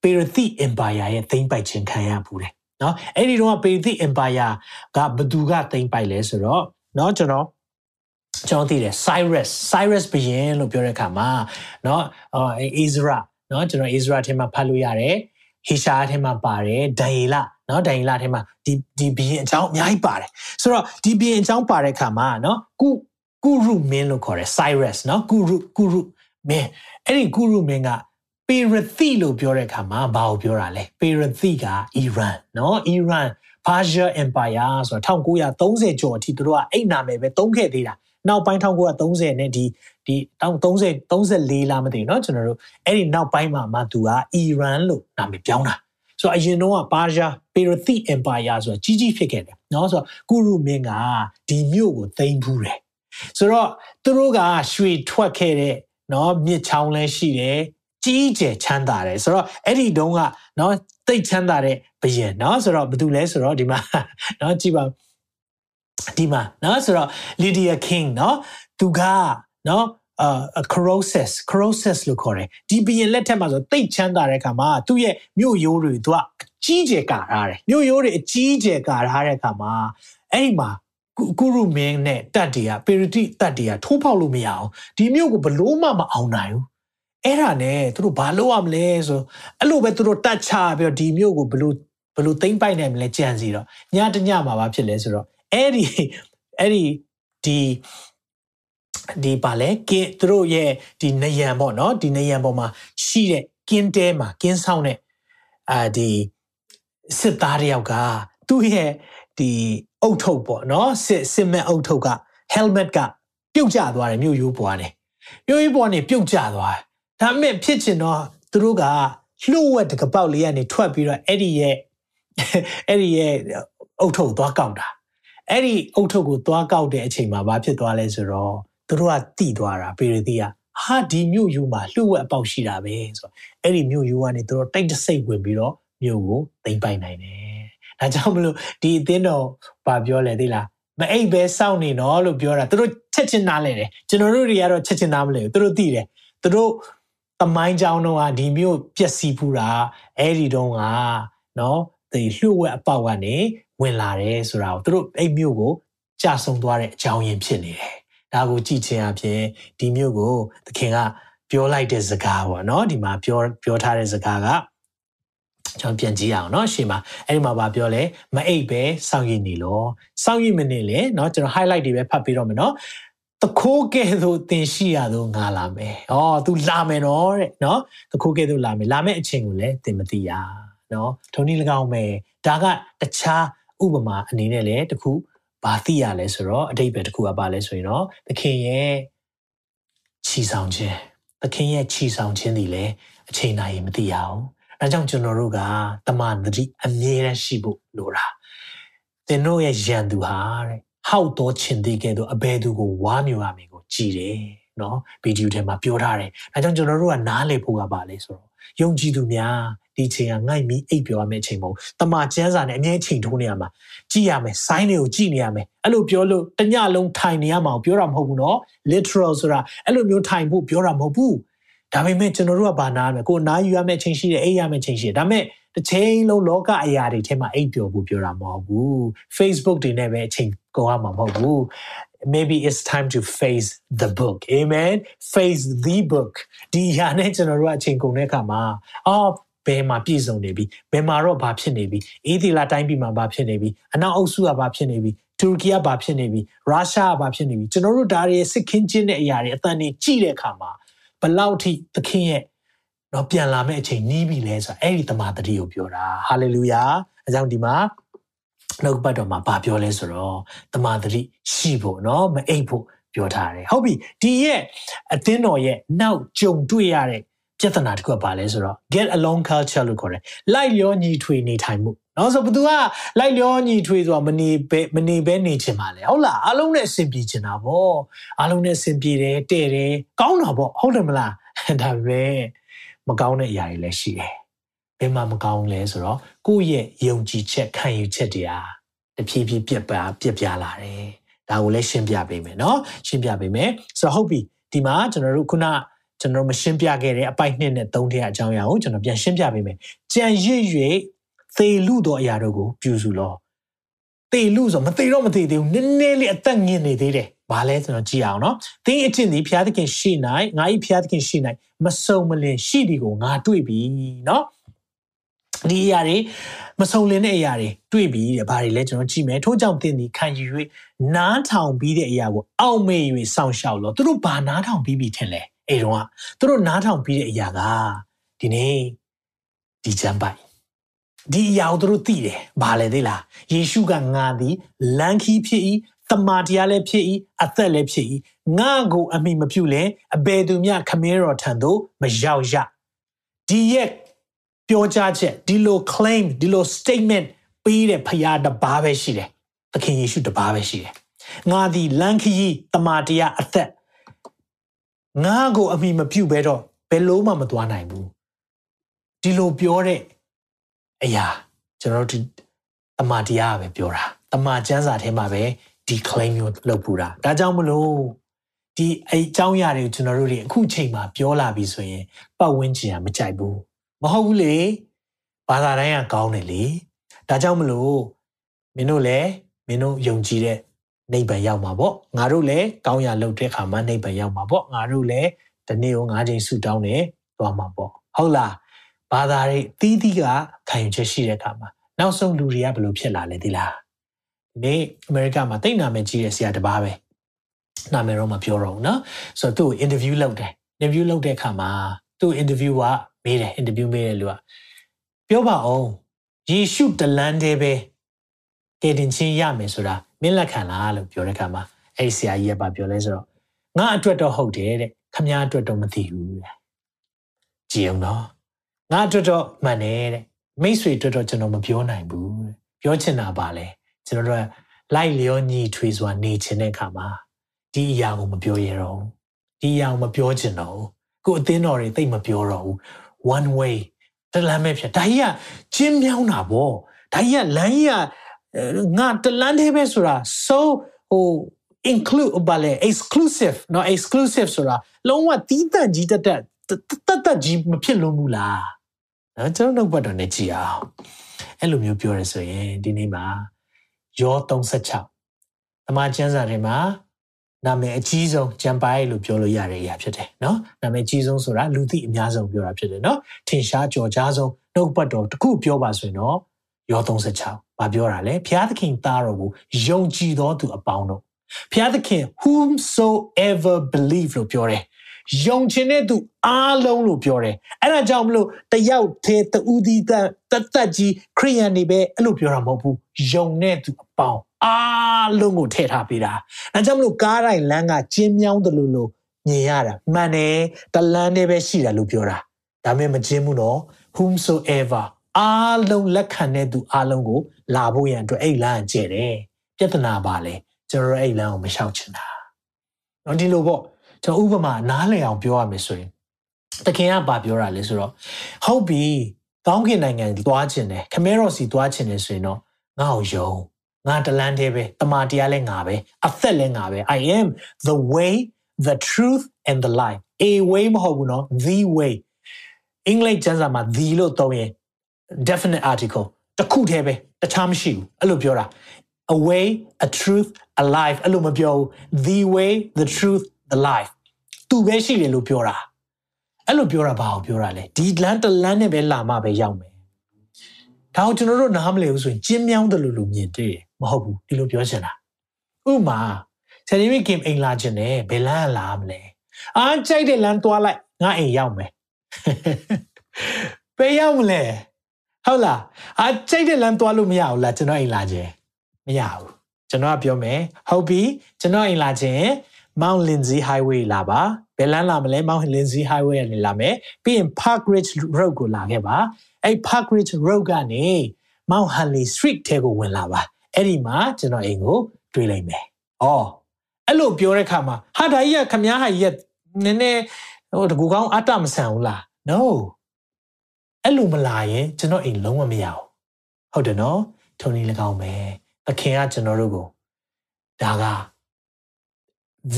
ပေရသိ empire ရဲ့သိမ်းပိုက်ခြင်းခံရဘူးတယ်နော်အဲ့ဒီတော့ပေရသိ empire ကဘသူကသိမ်းပိုက်လဲဆိုတော့နော်ကျွန်တော်ကျွန်တော်သိတယ် Cyrus Cyrus ဘုရင်လို့ပြောတဲ့အခါမှာเนาะအဲ Ezra เนาะကျွန်တော် Ezra ထဲမှာဖတ်လို့ရတယ်ဟေရှာထဲမှာပါတယ်ဒိုင်လเนาะဒိုင်လထဲမှာဒီဒီဘုရင်အကြောင်းအများကြီးပါတယ်ဆိုတော့ဒီဘုရင်အကြောင်းပါတဲ့အခါမှာเนาะကုကုရုမင်းလို့ခေါ်တယ် Cyrus เนาะကုရုကုရုမင်းအဲ့ဒီကုရုမင်းက ပေရသိလို့ပြောတဲ့အခါမှာဘာကိုပြောတာလဲပေရသိကအီရန်เนาะအီရန် Persia Empire ဆိုတာ1930ကျော်အထိသူတို့ကအဲ့နာမည်ပဲသုံးခဲ့သေးတာနောက်ပိုင်း1930နဲ့ဒီဒီ30 34လားမသိဘူးเนาะကျွန်တော်တို့အဲ့ဒီနောက်ပိုင်းမှာမှသူကအီရန်လို့နာမည်ပြောင်းတာဆိုတော့အရင်တော့ပါရှားပေရသိ empire ဆိုတာကြီးကြီးဖြစ်ခဲ့တယ်เนาะဆိုတော့ကုရုမင်းကဒီမြို့ကိုသိမ်းဖူးတယ်ဆိုတော့သူတို့ကရွှေထွက်ခဲ့တဲ့เนาะမြစ်ချောင်းလည်းရှိတယ် ကြီးကျယ်ချမ်းသာတယ်ဆိုတော့အဲ့ဒီတုန်းကနော်တိတ်ချမ်းသာတဲ့ဘယင်နော်ဆိုတော့ဘာတူလဲဆိုတော့ဒီမှာနော်ကြည့်ပါဒီမှာနော်ဆိုတော့ Lydia King နော်သူကနော်အာ Croesus Croesus လို့ခေါ်တယ်ဒီဘယင်လက်ထက်မှာဆိုတိတ်ချမ်းသာတဲ့အခါမှာသူ့ရဲ့မြို့ရိုးတွေသူကအကြီးကျယ်ကာထားတယ်မြို့ရိုးတွေအကြီးကျယ်ကာထားတဲ့အခါမှာအဲ့ဒီမှာကုရုမင်းနဲ့တတ်တွေကပေရတိတတ်တွေကထိုးဖောက်လို့မရအောင်ဒီမြို့ကိုဘလို့မှမအောင်နိုင်ဘူး အဲ့ဒါနဲ့သူတို့ဘာလုပ်ရမလဲဆိုအဲ့လိုပဲသူတို့တတ်ချပြီးတော့ဒီမြို့ကိုဘလို့ဘလို့သိမ့်ပိုက်နိုင်မလဲကြံစီတော့ညတညမှာဘာဖြစ်လဲဆိုတော့အဲ့ဒီအဲ့ဒီဒီဒီပါလေကင်းသူတို့ရဲ့ဒီနယံပေါ့နော်ဒီနယံပေါ်မှာရှိတဲ့ကင်းတဲမှာကင်းဆောင်တဲ့အာဒီစစ်သားတယောက်ကသူ့ရဲ့ဒီအုတ်ထုတ်ပေါ့နော်စစ်စစ်မဲ့အုတ်ထုတ်က helmet ကပြုတ်ကျသွားတယ်မြို့ရိုးပေါ်ကနေမြို့ရိုးပေါ်ကနေပြုတ်ကျသွားတယ် ဒါမဲ့ဖြစ်ချင်တော့သူတို့ကလှုပ်ဝက်တကပေါက်လေးကနေထွက်ပြီးတော့အဲ့ဒီရဲ့အဲ့ဒီရဲ့အုတ်ထုတ်သွားကောက်တာအဲ့ဒီအုတ်ထုတ်ကိုသွားကောက်တဲ့အချိန်မှာဘာဖြစ်သွားလဲဆိုတော့သူတို့ကတိသွားတာပေရတိကဟာဒီမြို့ယူမှာလှုပ်ဝက်အပေါက်ရှိတာပဲဆိုတော့အဲ့ဒီမြို့ယူကနေသူတို့တိတ်တဆိတ်ဝင်ပြီးတော့မြို့ကိုသိမ်းပိုက်နိုင်တယ်ဒါကြောင့်မလို့ဒီအသင်းတော်ဘာပြောလဲသိလားမအိပ်ပဲစောင့်နေနော်လို့ပြောတာသူတို့ချက်ချင်းနားလဲတယ်ကျွန်တော်တို့တွေကတော့ချက်ချင်းနားမလဲဘူးသူတို့သိတယ်သူတို့ တမိုင်းကြောင်းတော့ဒီမျိုးပျက်စီးဖူးတာအဲ့ဒီတော့ကနော် ဒီလှုပ်ဝက်အပေါက်ကနေဝင်လာတယ်ဆိုတာကိုသူတို့အဲ့မြို့ကိုကြာဆုံးသွားတဲ့အကြောင်းရင်းဖြစ်နေတယ်။ဒါကိုကြည့်ခြင်းအပြင်ဒီမြို့ကိုသခင်ကပြောလိုက်တဲ့စကားပေါ့နော်ဒီမှာပြောပြောထားတဲ့စကားကကျွန်တော်ပြန်ကြည့်အောင်เนาะရှေ့မှာအဲ့ဒီမှာဗာပြောလဲမအိပ်ပဲစောင့်ရည်နေလို့စောင့်ရည်မနေလေเนาะကျွန်တော် highlight တွေပဲဖတ်ပြီးတော့မယ်เนาะ တခိုးကဲ့သို့သင်ရှိရသောငါလာမယ်။အော် तू လာမယ်နော်တဲ့နော်။တခိုးကဲ့သို့လာမယ်။လာမယ့်အချိန်ကိုလည်းသင်မသိရ။နော်။ထုံနည်း၎င်းမယ်။ဒါကတခြားဥပမာအနေနဲ့လည်းတခုဘာသိရလဲဆိုတော့အတိတ်ပဲတခုကပါလဲဆိုရင်တော့သခင်ရဲ့ခြီဆောင်ခြင်းသခင်ရဲ့ခြီဆောင်ခြင်းဒီလေအချိန်တိုင်းမသိရအောင်။ဒါကြောင့်ကျွန်တော်တို့ကတမန်တတိအမြဲတမ်းရှိဖို့လိုတာ။သင်တို့ရဲ့ယံသူဟာတဲ့ ဟောက်တော်ချင်သေးကဲ့သို့အဘယ်သူကိုဝါမျိုးရမယ်ကိုကြည်တယ်နော်ဗီဒီယိုထဲမှာပြောထားတယ်။ဒါကြောင့်ကျွန်တော်တို့ကနားလည်ဖို့ကပါလေဆိုတော့ယုံကြည်သူများဒီချိန်ကငိုက်ပြီးအိပ်ပျော်ရမယ့်အချိန်မဟုတ်တမချမ်းစာနဲ့အမြဲချိန်ထိုးနေရမှာကြည်ရမယ်ဆိုင်းတွေကိုကြည်နေရမယ်အဲ့လိုပြောလို့တညလုံးထိုင်နေရမှာပြောတာမဟုတ်ဘူးနော် literal ဆိုတာအဲ့လိုမျိုးထိုင်ဖို့ပြောတာမဟုတ်ဘူးဒါပေမဲ့ကျွန်တော်တို့ကဘာနာရမလဲကိုနားယူရမယ့်အချိန်ရှိတယ်အိပ်ရမယ့်အချိန်ရှိတယ်ဒါပေမဲ့တစ်ချိန်လုံးလောကအရာတွေထဲမှာအိပ်ပျော်ဖို့ပြောတာမဟုတ်ဘူး Facebook တွေနဲ့ပဲအချိန် ကုန်ရမှာမဟုတ်ဘူး maybe it's time to face the book amen face the book ဒီအရာနဲ့ကျွန်တော်တို့အချိန်ကုန်တဲ့အခါမှာအော်ဘယ်မှာပြည့်စုံနေပြီဘယ်မှာတော့ဘာဖြစ်နေပြီအေးဒီလာတိုင်းပြည်မှာဘာဖြစ်နေပြီအနောက်အုပ်စုကဘာဖြစ်နေပြီတူရကီကဘာဖြစ်နေပြီရုရှားကဘာဖြစ်နေပြီကျွန်တော်တို့ဒါတွေစစ်ခင်းချင်းတဲ့အရာတွေအတန်တွေကြည့်တဲ့အခါမှာဘလောက်ထိသခင်ရဲ့တော့ပြန်လာမယ့်အချိန်နီးပြီလဲဆိုတာအဲ့ဒီတမန်တတိကိုပြောတာဟာလေလုယာအကြောင်းဒီမှာ နှုတ်ပတ်တော်မှာဘာပြောလဲဆိုတော့တမန်တတိရှိဖို့เนาะမအိပ်ဖို့ပြောထားတယ်ဟုတ်ပြီဒီရဲ့အသင်းတော်ရဲ့နောက်ကြုံတွေ့ရတဲ့ပြဿနာတစ်ခုကဘာလဲဆိုတော့ get along culture လို့ခေါ်တယ်လိုက်လျောညီထွေနေထိုင်မှုเนาะဆိုဘသူကလိုက်လျောညီထွေဆိုတာမနေပဲမနေပဲနေချင်ပါလေဟုတ်လားအားလုံးနဲ့အဆင်ပြေချင်တာဗောအားလုံးနဲ့အဆင်ပြေတယ်တဲ့တယ်ကောင်းတာဗောဟုတ်တယ်မလားဒါပေမဲ့မကောင်းတဲ့အရာတွေလည်းရှိတယ်ဘယ်မှာမကောင်းလဲဆိုတော့ ကိုယ့်ရဲ့ယုံကြည်ချက်ခံယူချက်တွေဟာတဖြည်းဖြည်းပြက်ပါပြက်ပြားလာတယ်ဒါကိုလည်းရှင်းပြပေးမယ်เนาะရှင်းပြပေးမယ်ဆိုတော့ဟုတ်ပြီဒီမှာကျွန်တော်တို့ခုနကျွန်တော်မရှင်းပြခဲ့တဲ့အပိုက်နှစ်နဲ့သုံးထည့်အကြောင်းအရာကိုကျွန်တော်ပြန်ရှင်းပြပေးမယ်ကြံရစ်၍သေလူသောအရာတို့ကိုပြုစုလောသေလူဆိုမသေတော့မသေသေးဘူးနည်းနည်းလေးအသက်ငင်နေသေးတယ်ဘာလဲကျွန်တော်ကြည့်အောင်နော်သင်အချင်းဒီဘုရားသခင်ရှိနိုင်ငါဤဘုရားသခင်ရှိနိုင်မစုံမလင်ရှိဒီကိုငါတွေ့ပြီနော် ဒီအရာတွေမစုံလင်တဲ့အရာတွေတွေ့ပြီတဲ့ဘာတွေလဲကျွန်တော်ကြည့်မယ်ထို့ကြောင့်သင်ဒီခံယူ၍နားထောင်ပြီးတဲ့အရာကိုအောက်မေ့၍စောင့်ရှောက်လို့သူတို့ဘာနားထောင်ပြီးပြီထင်လဲအဲ့တော့ကသူတို့နားထောင်ပြီးတဲ့အရာကဒီနေ့ဒီချမ်းပိုက်ဒီအရာကိုသူတို့သိတယ်ဘာလဲသိလားယေရှုကငါသည်လမ်းခီးဖြစ်၏တမာတရားလည်းဖြစ်၏အသက်လည်းဖြစ်၏ငါကိုအမိမပြုလဲအဘယ်သူမျှခမည်းတော်ထံသို့မရောက်ရဒီရဲ့ ပြောကြားချက်ဒီလို claim ဒီလို statement ပေးတဲ့ဖရားတပါးပဲရှိတယ်သခင်ယေရှုတပါးပဲရှိတယ်ငါသည်လမ်းခရီးတမာတရားအသက်ငါကိုအမိမပြုဘဲတော့ဘယ်လို့မှမသွားနိုင်ဘူးဒီလိုပြောတဲ့အရာကျွန်တော်တို့တမာတရားပဲပြောတာတမာကျမ်းစာထဲမှာပဲဒီ claim မျိုးလုပ်ပူတာဒါကြောင့်မလို့ဒီအကြောင်းအရာတွေကိုကျွန်တော်တို့တွေအခုချိန်မှာပြောလာပြီဆိုရင်ပတ်ဝန်းကျင်ကမကြိုက်ဘူး မဟုတ်ဘူးလေဘာသာတိုင်းကကောင်းတယ်လေဒါကြောင့်မလို့မင်းတို့လည်းမင်းတို့ယုံကြည်တဲ့နိဗ္ဗာန်ရောက်မှာပေါ့ငါတို့လည်းကောင်းရာလုပ်တဲ့အခါမှာနိဗ္ဗာန်ရောက်မှာပေါ့ငါတို့လည်းဒီနေ့ကို၅ချိန်ဆုတောင်းနေသွားမှာပေါ့ဟုတ်လားဘာသာတွေတီးတီးကခံယူချက်ရှိတဲ့အခါမှာနောက်ဆုံးလူတွေကဘယ်လိုဖြစ်လာလဲဒီလားဒီနေ့အမေရိကမှာတိတ်နာမည်ကြီးတဲ့ဆရာတပါးပဲနာမည်တော့မပြောတော့ဘူးเนาะဆိုတော့သူ့ကို interview လုပ်တယ် interview လုပ်တဲ့အခါမှာသူ့ interview က မေးတယ် interview မေးတယ်လူကပြောပါအောင်ယေရှုတလန်းတည်းပဲကယ်တင်ခြင်းရမယ်ဆိုတာမင်းလက်ခံလားလို့ပြောတဲ့အခါမှာအဲ့ဒီဆရာကြီးကပြောလဲဆိုတော့ငါအတွက်တော့ဟုတ်တယ်တဲ့ခမည်းအတွက်တော့မသိဘူးတဲ့ကြည်အောင်နော်ငါအတွက်တော့မှန်တယ်တဲ့မိတ်ဆွေအတွက်တော့ကျွန်တော်မပြောနိုင်ဘူးတဲ့ပြောချင်တာပါလေကျွန်တော်တို့လိုက်လျောညီထွေစွာနေချင်တဲ့အခါမှာဒီအရာကိုမပြောရတော့ဘူးဒီအရာကိုမပြောချင်တော့ဘူးကိုအသင်းတော်တွေသိမပြောတော့ဘူး one way တလမ်းပဲဖြစ်ဒါကြီးကချင်းမြောင်းတာဗောဒါကြီးကလမ်းကြီးကငါတလမ်းသေးပဲဆိုတာ so ဟို include ဘာလဲ exclusive เนาะ exclusive ဆိုတာလုံးဝတီးတန့်ကြီးတက်တက်တက်တက်ကြီးမဖြစ်လို့ဘူးလားနော်ကျွန်တော်နှုတ်ပတ်တော်နဲ့ကြည်အောင် အဲ့လိုမျိုးပြောရဆိုရင်ဒီနေ့မှာယော36တမန်ကျမ်းစာတွေမှာ နာမည်အကြီးဆုံးဂျမ်ပိုင်လို့ပြောလို့ရတဲ့အရာဖြစ်တယ်နော်နာမည်အကြီးဆုံးဆိုတာလူသိအများဆုံးပြောတာဖြစ်တယ်နော်ထင်ရှားကြော်ကြားဆုံးနှုတ်ပတ်တော်တစ်ခုပြောပါဆိုရင်တော့ယော36ဘာပြောတာလဲဘုရားသခင်သားတော်ကိုယုံကြည်တော်သူအပေါင်းတို့ဘုရားသခင် whomsoever believe လို့ပြောတယ်ယုံခြင်းတဲ့သူအားလုံးလို့ပြောတယ်အဲ့ဒါကြောင့်မလို့တယောက်သေးတူဒီတတ်တတ်ကြီးခရိယန်တွေပဲအဲ့လိုပြောတာမဟုတ်ဘူးယုံတဲ့သူအပေါင်း အားလုံးကိုထည့်ထားပေးတာအဲကြောင့်မလို့ကားတိုင်းလမ်းကကျင်းမြောင်းတယ်လို့လို့မြင်ရတာမှန်တယ်တလန်းနဲ့ပဲရှိတာလို့ပြောတာဒါပေမဲ့မကျင်းဘူးနော် whomsoever အားလုံးလက်ခံတဲ့သူအားလုံးကို လာဖို့ရန်အတွက်အဲ့လမ်းကျဲတယ်ပြဿနာပါလေကျွန်တော်အဲ့လမ်းကိုမလျှောက်ချင်တာနော်ဒီလိုပေါ့ကျွန်တော်ဥပမာနားလည်အောင်ပြောရမယ်ဆိုရင်တခင်ကဘာပြောတာလဲဆိုတော့ဟုတ်ပြီကောင်းကင်နိုင်ငံသွားခြင်းတယ်ခမဲရော်စီသွားခြင်းတယ်ဆိုရင်တော့ငါ့ကိုယုံ ငါတလန်းသေးပဲတမာတရားလည်းငါပဲအသက်လည်းငါပဲ I am the way the truth and the life a way မဟုတ်ဘူးနော် the way အင်္ဂလိပ်ကျမ်းစာမှာ the လို့သုံးရင် definite article တစ်ခုတည်းပဲတခြားမရှိဘူးအဲ့လိုပြောတာ a way a truth a life အဲ့လိုမပြောဘူး the way the truth the life သူပဲရှိတယ်လို့ပြောတာအဲ့လိုပြောတာဘာကိုပြောတာလဲဒီလမ်းတလမ်းနဲ့ပဲလာမှပဲရောက်မယ်ဒါကိုကျွန်တော်တို့နားမလည်ဘူးဆိုရင်ကျင်းမြောင်းတယ်လို့လူမြင်တွေ့တယ် မဟုတ်ဘူးဒီလိုပြောချင်တာဥမာဆယ်ရီမီကင်အိမ်လာခြင်းနဲ့ဘယ်လမ်းလာမလဲအားကြိုက်တဲ့လမ်းသွားလိုက်ငါအိမ်ရောက်မယ်ဘယ်ရောက်မလဲဟုတ်လားအားကြိုက်တဲ့လမ်းသွားလို့မရဘူးလားကျွန်တော်အိမ်လာခြင်းမရဘူးကျွန်တော်ကပြောမယ်ဟုတ်ပြီကျွန်တော်အိမ်လာခြင်း Mount Lindsay Highway လာပါဘယ်လမ်းလာမလဲ Mount Lindsay Highway ကနေလာမယ်ပြီးရင် Park Ridge Road ကိုလာခဲ့ပါအဲ့ Park Ridge Road ကနေ Mount Hanley Street ထဲကိုဝင်လာပါ အဲ့ဒီမှာကျွန်တော်အိမ်ကိုတွေ့လိုက်မယ်။အော်အဲ့လိုပြောတဲ့ခါမှာဟာဒါကြီးကခမားဟာကြီးကနည်းနည်းဟိုတကူကောင်းအတမဆန်ဘူးလား No အဲ့လိုမလာရင်ကျွန်တော်အိမ်လုံးဝမရအောင်ဟုတ်တယ်နော်ထုံနေလကောင်းပဲသခင်ကကျွန်တော်တို့ကိုဒါက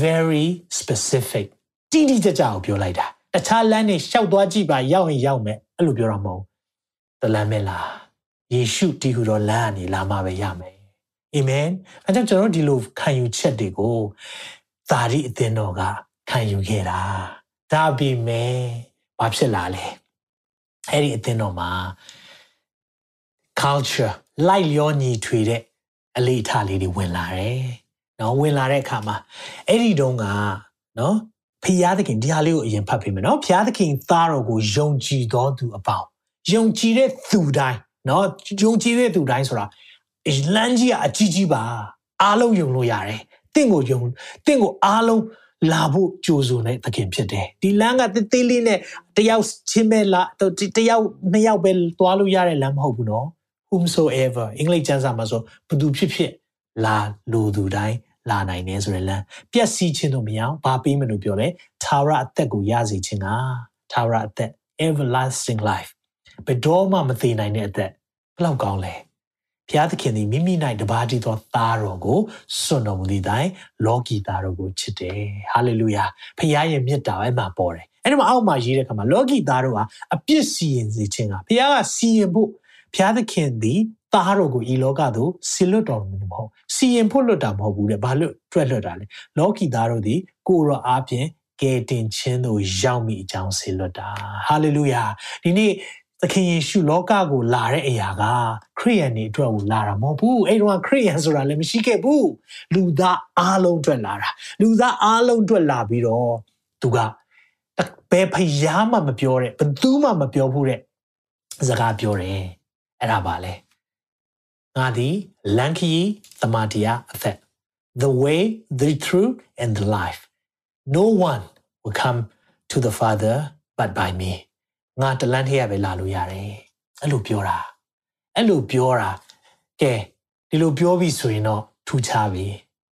very specific တိတိကျကျကိုပြောလိုက်တာတခြားလမ်းနေရှောက်သွားကြည့်ပါရောက်ရင်ရောက်မယ်အဲ့လိုပြောတာမဟုတ်တလမ်းမဲ့လားယေရှုတည်ဟူသောလမ်းကနေလာမှပဲရမယ် အာမင်အဲကြောင့်ကျွန်တော်ဒီလိုခံယူချက်တွေကိုသာရိအသင်းတော်ကခံယူခဲ့တာဒါပေမဲ့ဘာဖြစ်လာလဲအဲ့ဒီအသင်းတော်မှာ culture လိုက်လျောညီထွေတဲ့အလေးအထားလေးတွေဝင်လာတယ်။နော်ဝင်လာတဲ့အခါမှာအဲ့ဒီတုန်းကနော်ဖျားသခင်ဒီဟာလေးကိုအရင်ဖတ်ပေးမယ်နော်ဖျားသခင်သားတော်ကိုယုံကြည်တော်သူအပေါင်းယုံကြည်တဲ့သူတိုင်းနော်ယုံကြည်တဲ့သူတိုင်းဆိုတာ လမ်းကြီးကအကြီးကြီးပါအားလုံးယုံလို့ရတယ်တင့်ကိုယုံတင့်ကိုအားလုံးလာဖို့ကြိုးစုံတဲ့သခင်ဖြစ်တယ်ဒီလမ်းကတေးသေးလေးနဲ့တယောက်ချင်းပဲလာတယောက်နှစ်ယောက်ပဲသွားလို့ရတဲ့လမ်းမဟုတ်ဘူးနော် whomsoever အင်္ဂလိပ်ကျမ်းစာမှာဆိုဘသူဖြစ်ဖြစ်လာလူသူတိုင်းလာနိုင်တယ်ဆိုရယ်လမ်းပျက်စီးခြင်းတို့မရအောင်ဘာပေးမလို့ပြောလဲသာရအသက်ကိုရစေခြင်းကသာရအသက် everlasting life ဘယ်တော့မှမသိနိုင်တဲ့အသက်ဘလောက်ကောင်းလဲ ဘုရားသခင်သည်မိမိ၌တပါးတည်းသောသားတော်ကိုစွန့်တော်မူသည့်တိုင်လောကီသားတော်ကိုချစ်တယ်ဟာလေလုယာဘုရားရဲ့မြတ်တာအဲ့မှာပေါ်တယ်အဲ့ဒီမှာအောက်မှာရေးတဲ့အခါမှာလောကီသားတော်ဟာအပြစ်စီရင်စေခြင်းကဘုရားကစီရင်ဖို့ဘုရားသခင်သည်သားတော်ကိုဤလောကသို့ဆီလွတ်တော်မူမဟုတ်စီရင်ဖို့လွတ်တာမဟုတ်ဘူးတဲ့ဘာလို့တွက်လွတ်တာလဲလောကီသားတို့သည်ကိုရောအားဖြင့်ကယ်တင်ခြင်းသို့ရောက်မိအကြောင်းဆီလွတ်တာဟာလေလုယာဒီနေ့သ ခင်ယေရှုလောကကိုလာတဲ့အရာကခရိယန်တွေအတွက်ကိုလာတာမဟုတ်ဘူးအဲ့တော့ခရိယန်ဆိုတာလည်းမရှိခဲ့ဘူးလူသားအားလုံးအတွက်လာတာလူသားအားလုံးအတွက်လာပြီးတော့သူကဘယ်ဖျားမှမပြောတဲ့ဘယ်သူမှမပြောဘူးတဲ့စကားပြောတယ်အဲ့ဒါပါလေငါသည်လန်ခီသမာတရားအသက် the way the truth and the life no one will come to the father but by me ငါတလန်းထဲရပဲလာလို့ရတယ်အဲ့လိုပြောတာအဲ့လိုပြောတာကဲဒီလိုပြောပြီးဆိုရင်တော့ထူးခြားပြီ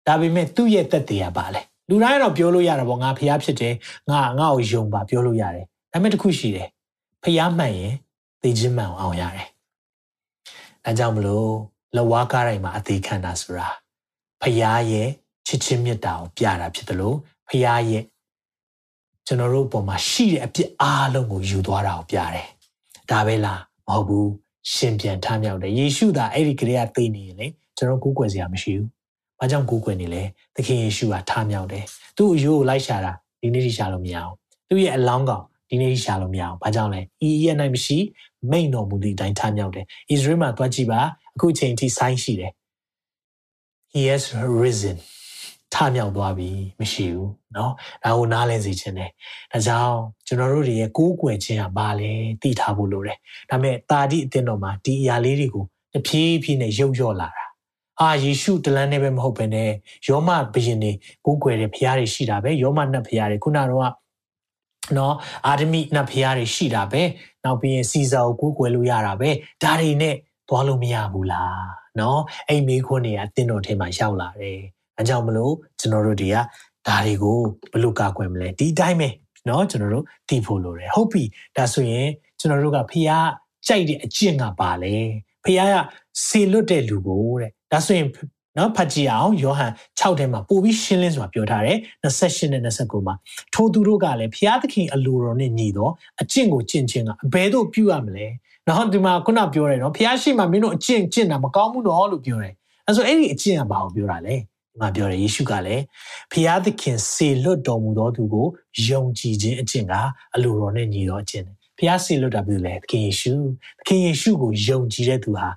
ဒါပေမဲ့သူ့ရဲ့တက်တရားပါလေလူတိုင်းတော့ပြောလို့ရတာပေါ့ငါဖျားဖြစ်တယ်ငါငါ့ကိုယုံပါပြောလို့ရတယ်ဒါပေမဲ့တခုရှိတယ်ဖျားမှန်ရင်သိချင်းမှန်အောင်ရတယ်အဲကြောင့်မလို့လဝါကားတိုင်းမှာအသေးခံတာဆိုတာဖျားရဲ့ချစ်ချင်းမြတ်တာကိုပြတာဖြစ်တယ်လို့ဖျားရဲ့ ကျွန်တော်တို့အပေါ်မှာရှိတဲ့အပြစ်အားလုံးကိုယူသွားတာကိုပြတယ်။ဒါပဲလားမဟုတ်ဘူးရှင်ပြန်ထမြောက်တယ်ယေရှုသာအဲ့ဒီကလေးကသိနေရင်လေကျွန်တော်ကိုးကွယ်စရာမရှိဘူး။ဘာကြောင့်ကိုးကွယ်နေလဲသခင်ယေရှုကထမြောက်တယ်သူ့အယိုးကိုလိုက်ရှာတာဒီနေ့ထိရှာလို့မရအောင်သူ့ရဲ့အလောင်းကောင်ဒီနေ့ရှာလို့မရအောင်ဘာကြောင့်လဲဤရဲ့နိုင်မရှိမိန်တော်မူသည့်အတိုင်းထမြောက်တယ်ဣသရေလမှာတွားကြည့်ပါအခုချိန်ထိဆိုင်းရှိတယ် he has risen ထမြောက်သွားပြီမရှိဘူးเนาะဒါကိုနားလည်စေခြင်းတယ်ဒါကြောင့်ကျွန်တော်တို့တွေရဲ့ကိုးကွယ်ခြင်းကဘာလဲသိထားဖို့လိုတယ်ဒါပေမဲ့တာတိအတင်းတော်မှာဒီအရာလေးတွေကိုတဖြည်းဖြည်းနဲ့ရုပ်ရော့လာတာအာယေရှုတလန်းနဲ့ပဲမဟုတ်ဘဲနဲ့ယောမဘယင်တွေကိုးကွယ်တဲ့ဖရားတွေရှိတာပဲယောမနတ်ဖရားတွေခုနကတော့နော်အာဒမိနတ်ဖရားတွေရှိတာပဲနောက်ပြီးရင်စီဇာကိုကိုးကွယ်လို့ရတာပဲဒါတွေနဲ့သွားလို့မရဘူးလားနော်အဲ့မိခွန်းတွေကတင်းတော်ထဲမှာရောက်လာတယ် အဲကြောင့်မလို့ကျွန်တော်တို့တွေကဒါတွေကိုဘယ်လိုကာကွယ်မလဲဒီတိုင်းပဲနော်ကျွန်တော်တို့တည်ဖို့လိုတယ်ဟုတ်ပြီဒါဆိုရင်ကျွန်တော်တို့ကဖရားကြိုက်တဲ့အကျင့်ကပါလေဖရားကစေလွတ်တဲ့လူကိုတဲ့ဒါဆိုရင်နော်ဖတ်ကြည့်အောင်ယောဟန်6ထဲမှာပို့ပြီးရှင်းလင်းစွာပြောထားတယ်28နဲ့29မှာထိုသူတို့ကလည်းဘုရားသခင်အလိုတော်နဲ့ညီတော့အကျင့်ကိုကျင့်ခြင်းကအဘယ်သို့ပြုရမလဲနော်ဒီမှာခုနပြောတယ်နော်ဘုရားရှိမှမင်းတို့အကျင့်ကျင့်တာမကောင်းဘူးနော်လို့ပြောတယ်အဲဆိုအဲ့ဒီအကျင့်ကဘာကိုပြောတာလဲ ဒီမှာပြောတယ်ယေရှုကလည်းဘုရားသခင်စေလွတ်တော်မူသောသူကိုယုံကြည်ခြင်းအကျင့်ကအလိုတော်နဲ့ညီတော့အကျင့်တယ်ဘုရားစေလွတ်တာပြုလေသခင်ယေရှုသခင်ယေရှုကိုယုံကြည်တဲ့သူဟာ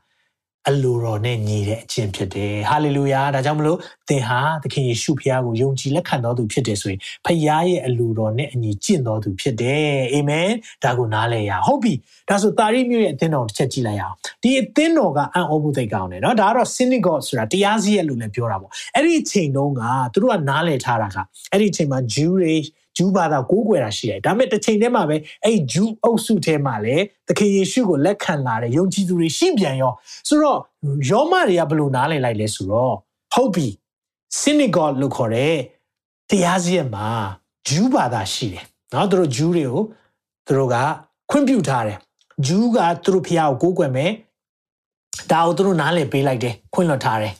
အလိုတော်နဲ့ညီတဲ့အခြင်းဖြစ်တယ်ဟာလေလုယာဒါကြောင့်မလို့သင်ဟာသခင်ယေရှုဖခင်ကိုယုံကြည်လက်ခံတော်သူဖြစ်တယ်ဆိုရင်ဖခင်ရဲ့အလိုတော်နဲ့အညီကျင့်တော်သူဖြစ်တယ်အာမင်ဒါကိုနားလည်ရဟုတ်ပြီဒါဆိုတာရိမြို့ရဲ့အသင်းတော်တစ်ချက်ကြည့်လိုက်အောင်ဒီအသင်းတော်ကအံ့ဩဖို့သိကောင်းတယ်เนาะဒါကတော့ synagogue ဆိုတာတရားစီရင်လို့လည်းပြောတာပေါ့အဲ့ဒီအချိန်တုန်းကသူတို့ကနားလည်ထားတာကအဲ့ဒီအချိန်မှာ Jew တွေ ဂျူးဘာသာကိုးကွယ်တာရှိတယ်ဒါပေမဲ့တစ်ချိန်တည်းမှာပဲအဲ့ဂျူးအုပ်စုထဲမှာလည်းသခင်ယေရှုကိုလက်ခံလာတဲ့ယုံကြည်သူတွေရှိပြန်ရောဆိုတော့ယောမတွေကဘယ်လိုနားလည်လိုက်လဲဆိုတော့ဟုတ်ပြီ synagogue လို့ခေါ်တဲ့တရားစီရင်မှာဂျူးဘာသာရှိတယ်နော်သူတို့ဂျူးတွေကိုသူတို့ကခွင့်ပြုထားတယ်ဂျူးကသူတို့ဖျားကိုကိုးကွယ်မယ်ဒါကိုသူတို့နားလည်ပေးလိုက်တယ်ခွင့်လွှတ်ထားတယ်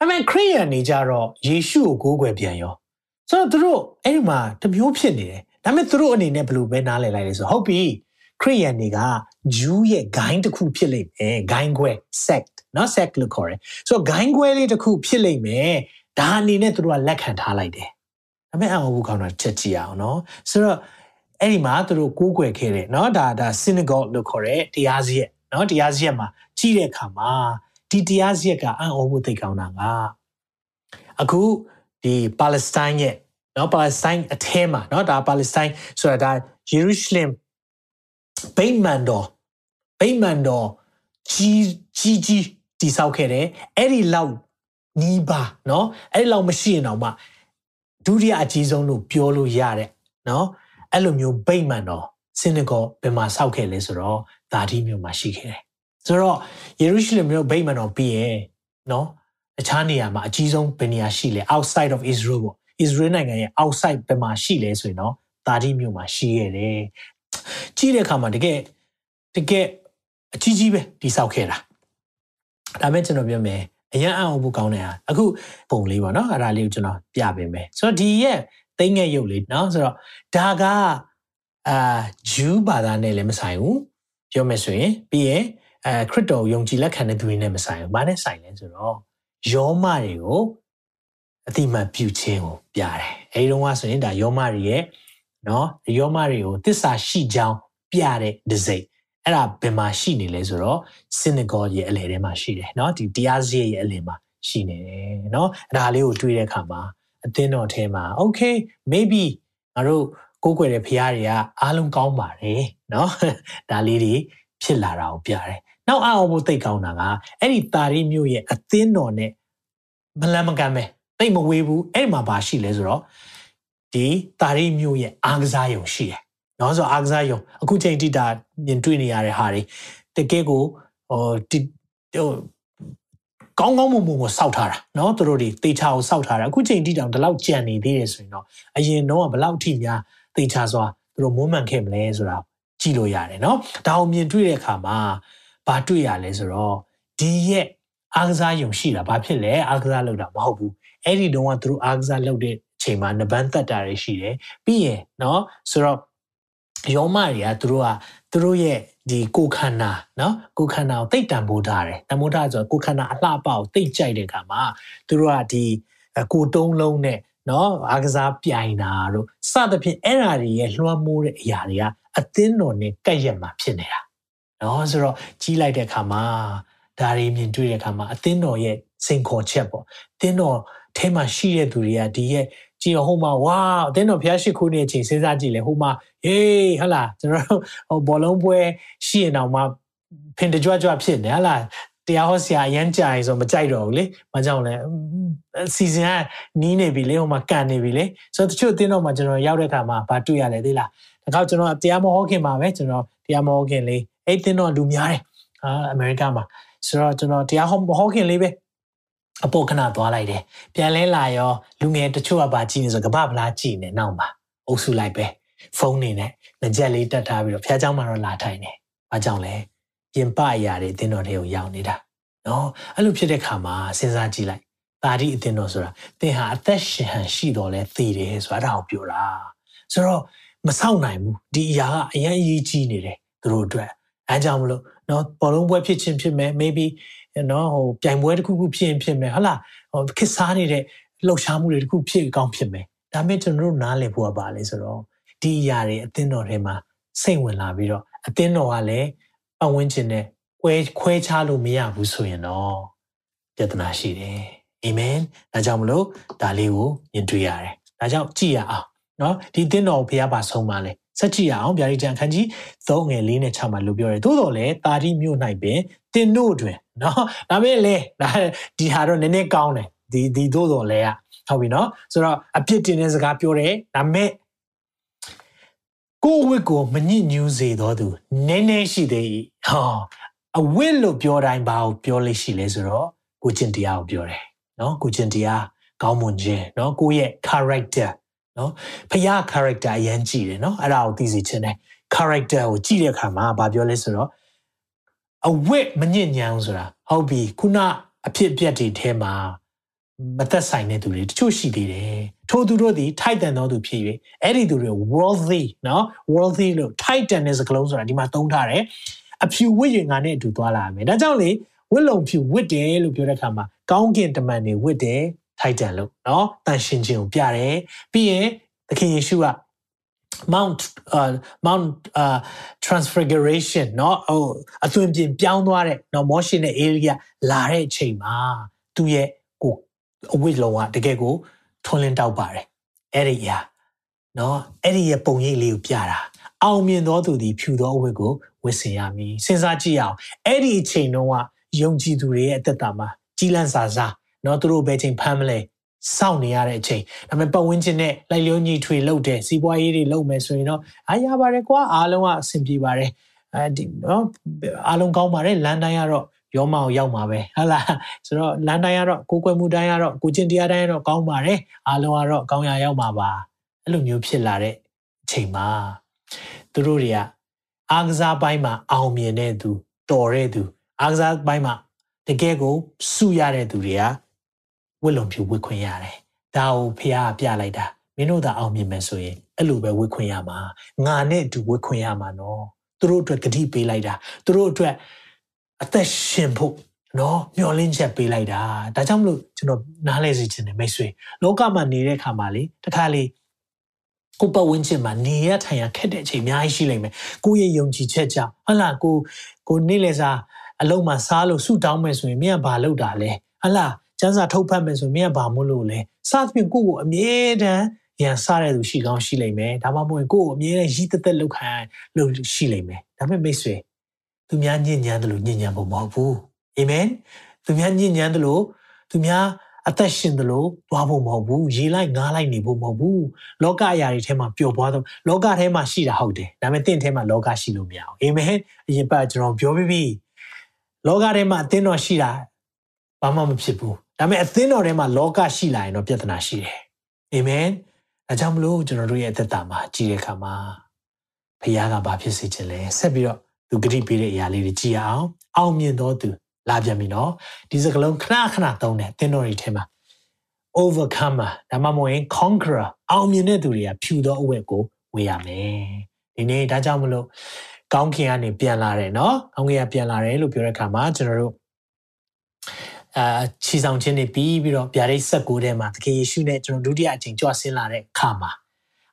အမေခရိယန်နေကြတော့ယေရှုကိုကိုးကွယ်ပြန်ရော ဆိုတော့သူတို့အဲ့ဒီမှာတမျိုးဖြစ်နေတယ်ဒါပေမဲ့သူတို့အနေနဲ့ဘယ်လိုပဲနားလည်လိုက်လဲဆိုဟုတ်ပြီခရိယန်တွေကဂျူးရဲ့ gain တစ်ခုဖြစ်လိမ့်မယ် gain ခွဲ sect နော် sect လို့ခေါ်တယ်ဆိုတော့ gain ခွဲလေးတစ်ခုဖြစ်လိမ့်မယ်ဒါအနေနဲ့သူတို့ကလက်ခံထားလိုက်တယ်ဒါပေမဲ့အောင်ဘူးကောင်းတာချက်ကြည့်အောင်နော်ဆိုတော့အဲ့ဒီမှာသူတို့ကိုးကွယ်ခဲ့တယ်နော်ဒါဒါ synagogue လို့ခေါ်တဲ့တရားစရက်နော်တရားစရက်မှာကြီးတဲ့အခါမှာဒီတရားစရက်ကအံ့ဩဖို့သိကောင်းတာကအခု ဒီပါလက်စတိုင်းရဲ့နော်ပါလက်စတိုင်းအထဲမှာနော်ဒါပါလက်စတိုင်းဆိုတာဒါယေရုရှလင်ဗိမာန်တော်ဗိမာန်တော်ကြီးကြီးကြီးတည်ဆောက်ခဲ့တယ်အဲ့ဒီလောက်နီးပါနော်အဲ့ဒီလောက်မရှိရင်တော့မှဒုတိယအကြီးဆုံးလို့ပြောလို့ရတဲ့နော်အဲ့လိုမျိုးဗိမာန်တော်စင်နဂေါဘယ်မှာဆောက်ခဲ့လဲဆိုတော့ဒါတိမြို့မှာရှိခဲ့တယ်ဆိုတော့ယေရုရှလင်မြို့ဗိမာန်တော်ပြီးရင်နော် အခြားနေရာမှာအကြီးဆုံးဘယ်နေရာရှိလဲ outside of Israel ပေါ့ Israel နိုင်ငံရဲ့ outside ဘယ်မှာရှိလဲဆိုရင်တော့တာတိမြို့မှာရှိခဲ့တယ်ကြီးတဲ့အခါမှာတကယ်တကယ်အကြီးကြီးပဲတိဆောက်ခဲ့တာဒါမဲ့ကျွန်တော်ပြောမယ်အရန်အောင်ဖို့ကောင်းတယ်ဟာအခုပုံလေးပေါ့နော်အဲ့ဒါလေးကိုကျွန်တော်ပြပေးမယ်ဆိုတော့ဒီရဲ့သိငယ်ရုပ်လေးနော်ဆိုတော့ဒါကအာဂျူးဘာသာနဲ့လည်းမဆိုင်ဘူးပြောမယ်ဆိုရင်ပြီးရင်အဲခရစ်တော်ယုံကြည်လက်ခံတဲ့သူတွေနဲ့မဆိုင်ဘူးဘာနဲ့ဆိုင်လဲဆိုတော့ ယောမတွေကိုအတိမတ်ပြုခြင်းကိုပြတယ်အဲဒီတော့ကဆိုရင်ဒါယောမတွေရဲ့နော်ယောမတွေကိုတစ္ဆာရှိကြောင်းပြတဲ့ဒစိတ်အဲ့ဒါဘယ်မှာရှိနေလဲဆိုတော့ synagogue ရဲ့အလယ်ထဲမှာရှိတယ်เนาะဒီတရားစရိရဲ့အလယ်မှာရှိနေတယ်เนาะအဲ့ဒါလေးကိုတွေးတဲ့အခါမှာအသင်းတော်ထဲမှာ okay maybe ငါတို့ကိုးကွယ်တဲ့ဖရားတွေကအားလုံးကောင်းပါတယ်เนาะဒါလေးတွေဖြစ်လာတာကိုပြတယ် နောက်အောင်ဖို့သိကောင်းတာကအဲ့ဒီတာရီမျိုးရဲ့အသင်းတော်နဲ့မလန်မကန်ပဲသိမဝေးဘူးအဲ့မှာပါရှိလဲဆိုတော့ဒီတာရီမျိုးရဲ့အားကစားယုံရှိတယ်။နော်ဆိုအားကစားယုံအခုချိန်တိတာမြင်တွေ့နေရတဲ့ဟာတွေတကယ်ကိုဟိုဒီဟိုကောင်းကောင်းမွန်မွန်ကိုစောက်ထားတာနော်သူတို့တွေတေချာကိုစောက်ထားတာအခုချိန်တိတောင်ဒီလောက်ကြံနေသေးတယ်ဆိုရင်တော့အရင်တော့ဘလောက်ထိများတေချာစွာသူတို့မွမ်းမံခဲ့မလဲဆိုတာကြည့်လို့ရတယ်နော်ဒါအောင်မြင်တွေ့တဲ့အခါမှာ ဘာတွေ့ရလဲဆိုတော့ဒီရဲ့အားကစားယုံရှိတာဘာဖြစ်လဲအားကစားလုပ်တာမဟုတ်ဘူးအဲ့ဒီတုန်းကသူတို့အားကစားလုပ်တဲ့အချိန်မှာနဘန်းတက်တာတွေရှိတယ်ပြီးရင်เนาะဆိုတော့ယောမတွေကသူတို့ကသူတို့ရဲ့ ဒီကိုခန္ဓာနော်ကိုခန္ဓာကိုတိတ်တန်ဖိုးထားတယ်တန်ဖိုးထားဆိုတော့ကိုခန္ဓာအလှပကိုတိတ်ကြိုက်တဲ့အခါမှာသူတို့ကဒီကိုတုံးလုံးနဲ့နော်အားကစားပြိုင်တာတို့စသဖြင့်အဲ့ဓာတွေရဲ့လွှမ်းမိုးတဲ့အရာတွေကအသင်းတော်နဲ့ကပ်ရက်မှာဖြစ်နေတာ နော်ဆိုတော့ကြီးလိုက်တဲ့အခါမှာဒါတွေမြင်တွေ့တဲ့အခါမှာအသင်းတော်ရဲ့စိန်ခေါ်ချက်ပေါ့အသင်းတော်ထဲမှာရှိတဲ့သူတွေကဒီရဲ့ကြည့်ဟိုမှာဝါအသင်းတော်ဖျားရှိခိုးနေတဲ့အချိန်စဉ်းစားကြည့်လေဟိုမှာဟေးဟလာကျွန်တော်တို့ဟိုဘောလုံးပွဲရှိရင်တော့မှဖင်တကြွကြွဖြစ်နေဟလာတရားဟောဆရာအရန်ကြာရင်ဆိုမကြိုက်တော့ဘူးလေ။မကြောက်လဲစီဇန်ကနီးနေပြီလေဟိုမှာကန်နေပြီလေ။ဆိုတော့တချို့အသင်းတော်မှာကျွန်တော်ရောက်တဲ့အခါမှာဘာတွေ့ရလဲသိလား။ဒါကြောင့်ကျွန်တော်တရားမဟောခင်မှာပဲကျွန်တော်တရားမဟောခင်လေး အဲ့သင်းတော်လူများတယ်။အာအမေရိကမှာဆိုတော့ကျွန်တော်တရားဟောမဟောခင်လေးပဲအပေါ်ခဏသွားလိုက်တယ်။ပြန်လဲလာရောလူငယ်တချို့ကဘာကြည့်နေဆိုကဘာဗလားကြည့်နေနောက်မှာအုပ်စုလိုက်ပဲဖုန်းနေနဲ့ငကြက်လေးတက်ထားပြီးတော့ဖះเจ้าမှာတော့လာထိုင်နေ။ဘာကြောင့်လဲ။ပြင်ပအရာတွေအသင်းတော်တွေကိုရောက်နေတာနော်အဲ့လိုဖြစ်တဲ့ခါမှာစဉ်းစားကြည့်လိုက်ပါတိအသင်းတော်ဆိုတာသင်ဟာအသက်ရှင်ဟန်ရှိတော်လဲသိတယ်ဆိုတာဒါကိုပြောတာဆိုတော့မဆောက်နိုင်ဘူးဒီအရာကအရင်အရေးကြီးနေတယ်သူတို့အတွက် အဲကြောင့်မလို့နော်ဘောလုံးပွဲဖြစ်ချင်းဖြစ်မယ် maybe နော်ဟိုပြိုင်ပွဲတစ်ခုခုဖြစ်ရင်ဖြစ်မယ်ဟုတ်လားဟိုခစ်စားနေတဲ့လှုပ်ရှားမှုတွေတစ်ခုဖြစ်ကောင်းဖြစ်မယ်ဒါပေမဲ့ကျွန်တော်တို့နားလည်ဖို့ကပါလေဆိုတော့ဒီအရာတွေအသင်းတော်ထဲမှာစိတ်ဝင်လာပြီးတော့အသင်းတော်ကလည်းပတ်ဝန်းကျင်နဲ့ခွဲခွဲခြားလို့မရဘူးဆိုရင်တော့ပြဿနာရှိတယ်အာမင်ဒါကြောင့်မလို့ဒါလေးကိုညင်တွေ့ရတယ်ဒါကြောင့်ကြည်ရအောင်နော်ဒီအသင်းတော်ကိုဘုရားပါဆုံးပါလေ ဆက်ကြည့်ရအောင်ဗျာဒီကြံခန်းကြီး3ငယ်4နဲ့6မှာလို့ပြောတယ်သို့တော်လည်းတာတိမြို့၌ပင်တင်တို့တွင်နော်ဒါပေမဲ့လေဒါဒီဟာတော့နည်းနည်းကောင်းတယ်ဒီဒီသို့တော်လည်းอ่ะဟုတ်ပြီနော်ဆိုတော့အပြစ်တင်တဲ့စကားပြောတယ်ဒါပေမဲ့ကိုဝိကိုမညစ်ညူးစေတော်သူနည်းနည်းရှိသေး၏ဟောအဝိလို့ပြောတိုင်းဘာကိုပြောလို့ရှိလဲဆိုတော့ကိုကျင့်တရားကိုပြောတယ်နော်ကိုကျင့်တရားကောင်းမွန်ခြင်းနော်ကိုရဲ့ character နော်ဖခင် character အရင်ကြည့်တယ်နော်အဲ့ဒါကိုသိစေချင်တယ် character ကိုကြည့်တဲ့အခါမှာဘာပြောလဲဆိုတော့အဝစ်မညစ်ညမ်းဆိုတာဟုတ်ပြီခုနအဖြစ်အပျက်တွေထဲမှာမသက်ဆိုင်တဲ့သူတွေတချို့ရှိသေးတယ်ထို့သူတို့သည်ထိုက်တန်သောသူဖြစ်၍အဲ့ဒီသူတွေ worthy နော် worthy လို့ထိုက်တန်တဲ့စကားလုံးဆိုတာဒီမှာသုံးထားတယ်အဖြူဝစ်ရင်ငါနဲ့အတူသွားလာရမယ်ဒါကြောင့်လေဝစ်လုံဖြူဝစ်တယ်လို့ပြောတဲ့အခါမှာကောင်းကင်တမန်တွေဝစ်တယ် ထိုက်တန်လို့နော်တန်ရှင်ခြင်းကိုပြတယ်ပြီးရင်သခင်ယေရှုက Mount uh Mount uh Transfiguration เนาะဟိုအသွင်ပြင်ပြောင်းသွားတဲ့เนาะမောရှင်နဲ့အေလိယလာတဲ့အချိန်မှာသူ့ရဲ့ကိုအဝိလုံးကတကယ်ကိုထွန်းလင်းတောက်ပါတယ်အဲ့ဒီရာเนาะအဲ့ဒီရဲ့ပုံရိပ်လေးကိုပြတာအောင်မြင်သောသူသည်ဖြူသောအဝတ်ကိုဝတ်ဆင်ရမည်စဉ်းစားကြည့်အောင်အဲ့ဒီအချိန်တုန်းကယုံကြည်သူတွေရဲ့အသက်တာမှာကြီးလန့်စာစား နော်သူတို့ဘယ်ချိန်ဖမ်းမလဲစောင့်နေရတဲ့အချိန်ဒါပေမဲ့ပတ်ဝန်းကျင်နဲ့လိုက်လျောညီထွေလှုပ်တယ်စီးပွားရေးတွေလှုပ်မယ်ဆိုရင်တော့အားရပါတယ်ကွာအားလုံးကအဆင်ပြေပါတယ်အဲဒီနော်အားလုံးကောင်းပါတယ်လမ်းတိုင်းကတော့ရောမအောင်ရောက်မှာပဲဟုတ်လားဆိုတော့လမ်းတိုင်းကတော့ကိုကွယ်မှုတိုင်းကတော့ကိုချင်းတရားတိုင်းကတော့ကောင်းပါတယ်အားလုံးကတော့ကောင်းရာရောက်မှာပါအဲ့လိုမျိုးဖြစ်လာတဲ့အချိန်မှာသူတို့တွေကအားကစားပိုင်းမှာအောင်မြင်တဲ့သူတော်တဲ့သူအားကစားပိုင်းမှာတကယ်ကိုစုရတဲ့သူတွေက ဝစ်လုံဖြူဝစ်ခွင့်ရတယ်။ဒါကိုဖះပြလိုက်တာမင်းတို့သာအောင်မြင်မယ်ဆိုရင်အဲ့လိုပဲဝစ်ခွင့်ရမှာငါနဲ့အတူဝစ်ခွင့်ရမှာနော်။သူတို့အတွက်ဂတိပေးလိုက်တာသူတို့အတွက်အသက်ရှင်ဖို့နော်မျောလင်းချက်ပေးလိုက်တာဒါကြောင့်မလို့ကျွန်တော်နားလဲစီခြင်းနဲ့မိတ်ဆွေလောကမှာနေတဲ့ခါမှာလေတခါလေကိုပတ်ဝန်းကျင်မှာနေရထိုင်ရခက်တဲ့အချိန်အများကြီးရှိလိမ့်မယ်ကိုရဲ့ယုံကြည်ချက်ကြောင့်ဟုတ်လားကိုကိုနေ့လေစားအလုံးမှာစားလို့ဆူတောင်းမယ်ဆိုရင်မင်းကဘာလုပ်တာလဲဟုတ်လား ကျန်းစာထုတ်ဖတ်မယ်ဆိုမင်းကဘာမို့လို့လဲစသဖြင့်ကိုကိုအမြဲတမ်းရန်စားတဲ့သူရှိကောင်းရှိလိမ့်မယ်ဒါမှမဟုတ်ကိုကိုအမြဲတမ်းရည်သက်သက်လုပ်ခံလို့ရှိလိမ့်မယ်ဒါပေမဲ့မိတ်ဆွေသူများညဉ့်ညမ်းတယ်လို့ညဉ့်ညမ်းဖို့မဟုတ်ဘူးအာမင်သူများညဉ့်ညမ်းတယ်လို့သူများအသက်ရှင်တယ်လို့သွားဖို့မဟုတ်ဘူးရေလိုက်ငားလိုက်နေဖို့မဟုတ်ဘူးလောကအရာတွေထဲမှာပျော်ပွားတော့လောကထဲမှာရှိတာဟုတ်တယ်ဒါပေမဲ့တင့်ထဲမှာလောကရှိလို့မရအောင်အာမင်အရင်ပတ်ကျွန်တော်ပြောပြီးပြီလောကထဲမှာအသင်းတော်ရှိတာဘာမှမဖြစ်ဘူး ဒါပေမဲ့အသင်းတော်ထဲမှာလောကရှိလာရင်တော့ပြဿနာရှိတယ်အာမင်ဒါကြောင့်မလို့ကျွန်တော်တို့ရဲ့အသက်တာမှာကြည်တဲ့အခါမှာဖခင်ကဘာဖြစ်စေချင်လဲဆက်ပြီးတော့သူဂရိပေးတဲ့အရာလေးတွေကြည်အောင်အောင်မြင်တော့သူလာပြန်ပြီနော်ဒီစကားလုံးခဏခဏသုံးတယ်သင်တော်တွေထဲမှာ overcomer ဒါမှမဟုတ်ရင် conqueror အောင်မြင်တဲ့သူတွေကဖြူသောအဝတ်ကိုဝေရမယ်ဒီနေ့ဒါကြောင့်မလို့ကောင်းကင်ကနေပြန်လာတယ်နော်ကောင်းကင်ကပြန်လာတယ်လို့ပြောတဲ့အခါမှာကျွန်တော်တို့ အာခြီဆောင်ခြင်းတွေပြီးပြီးတော့ဗျာဒိတ်၁၉ထဲမှာသခင်ယေရှုနဲ့ကျွန်တော်ဒုတိယအချိန်ကြွဆင်းလာတဲ့အခါမှာ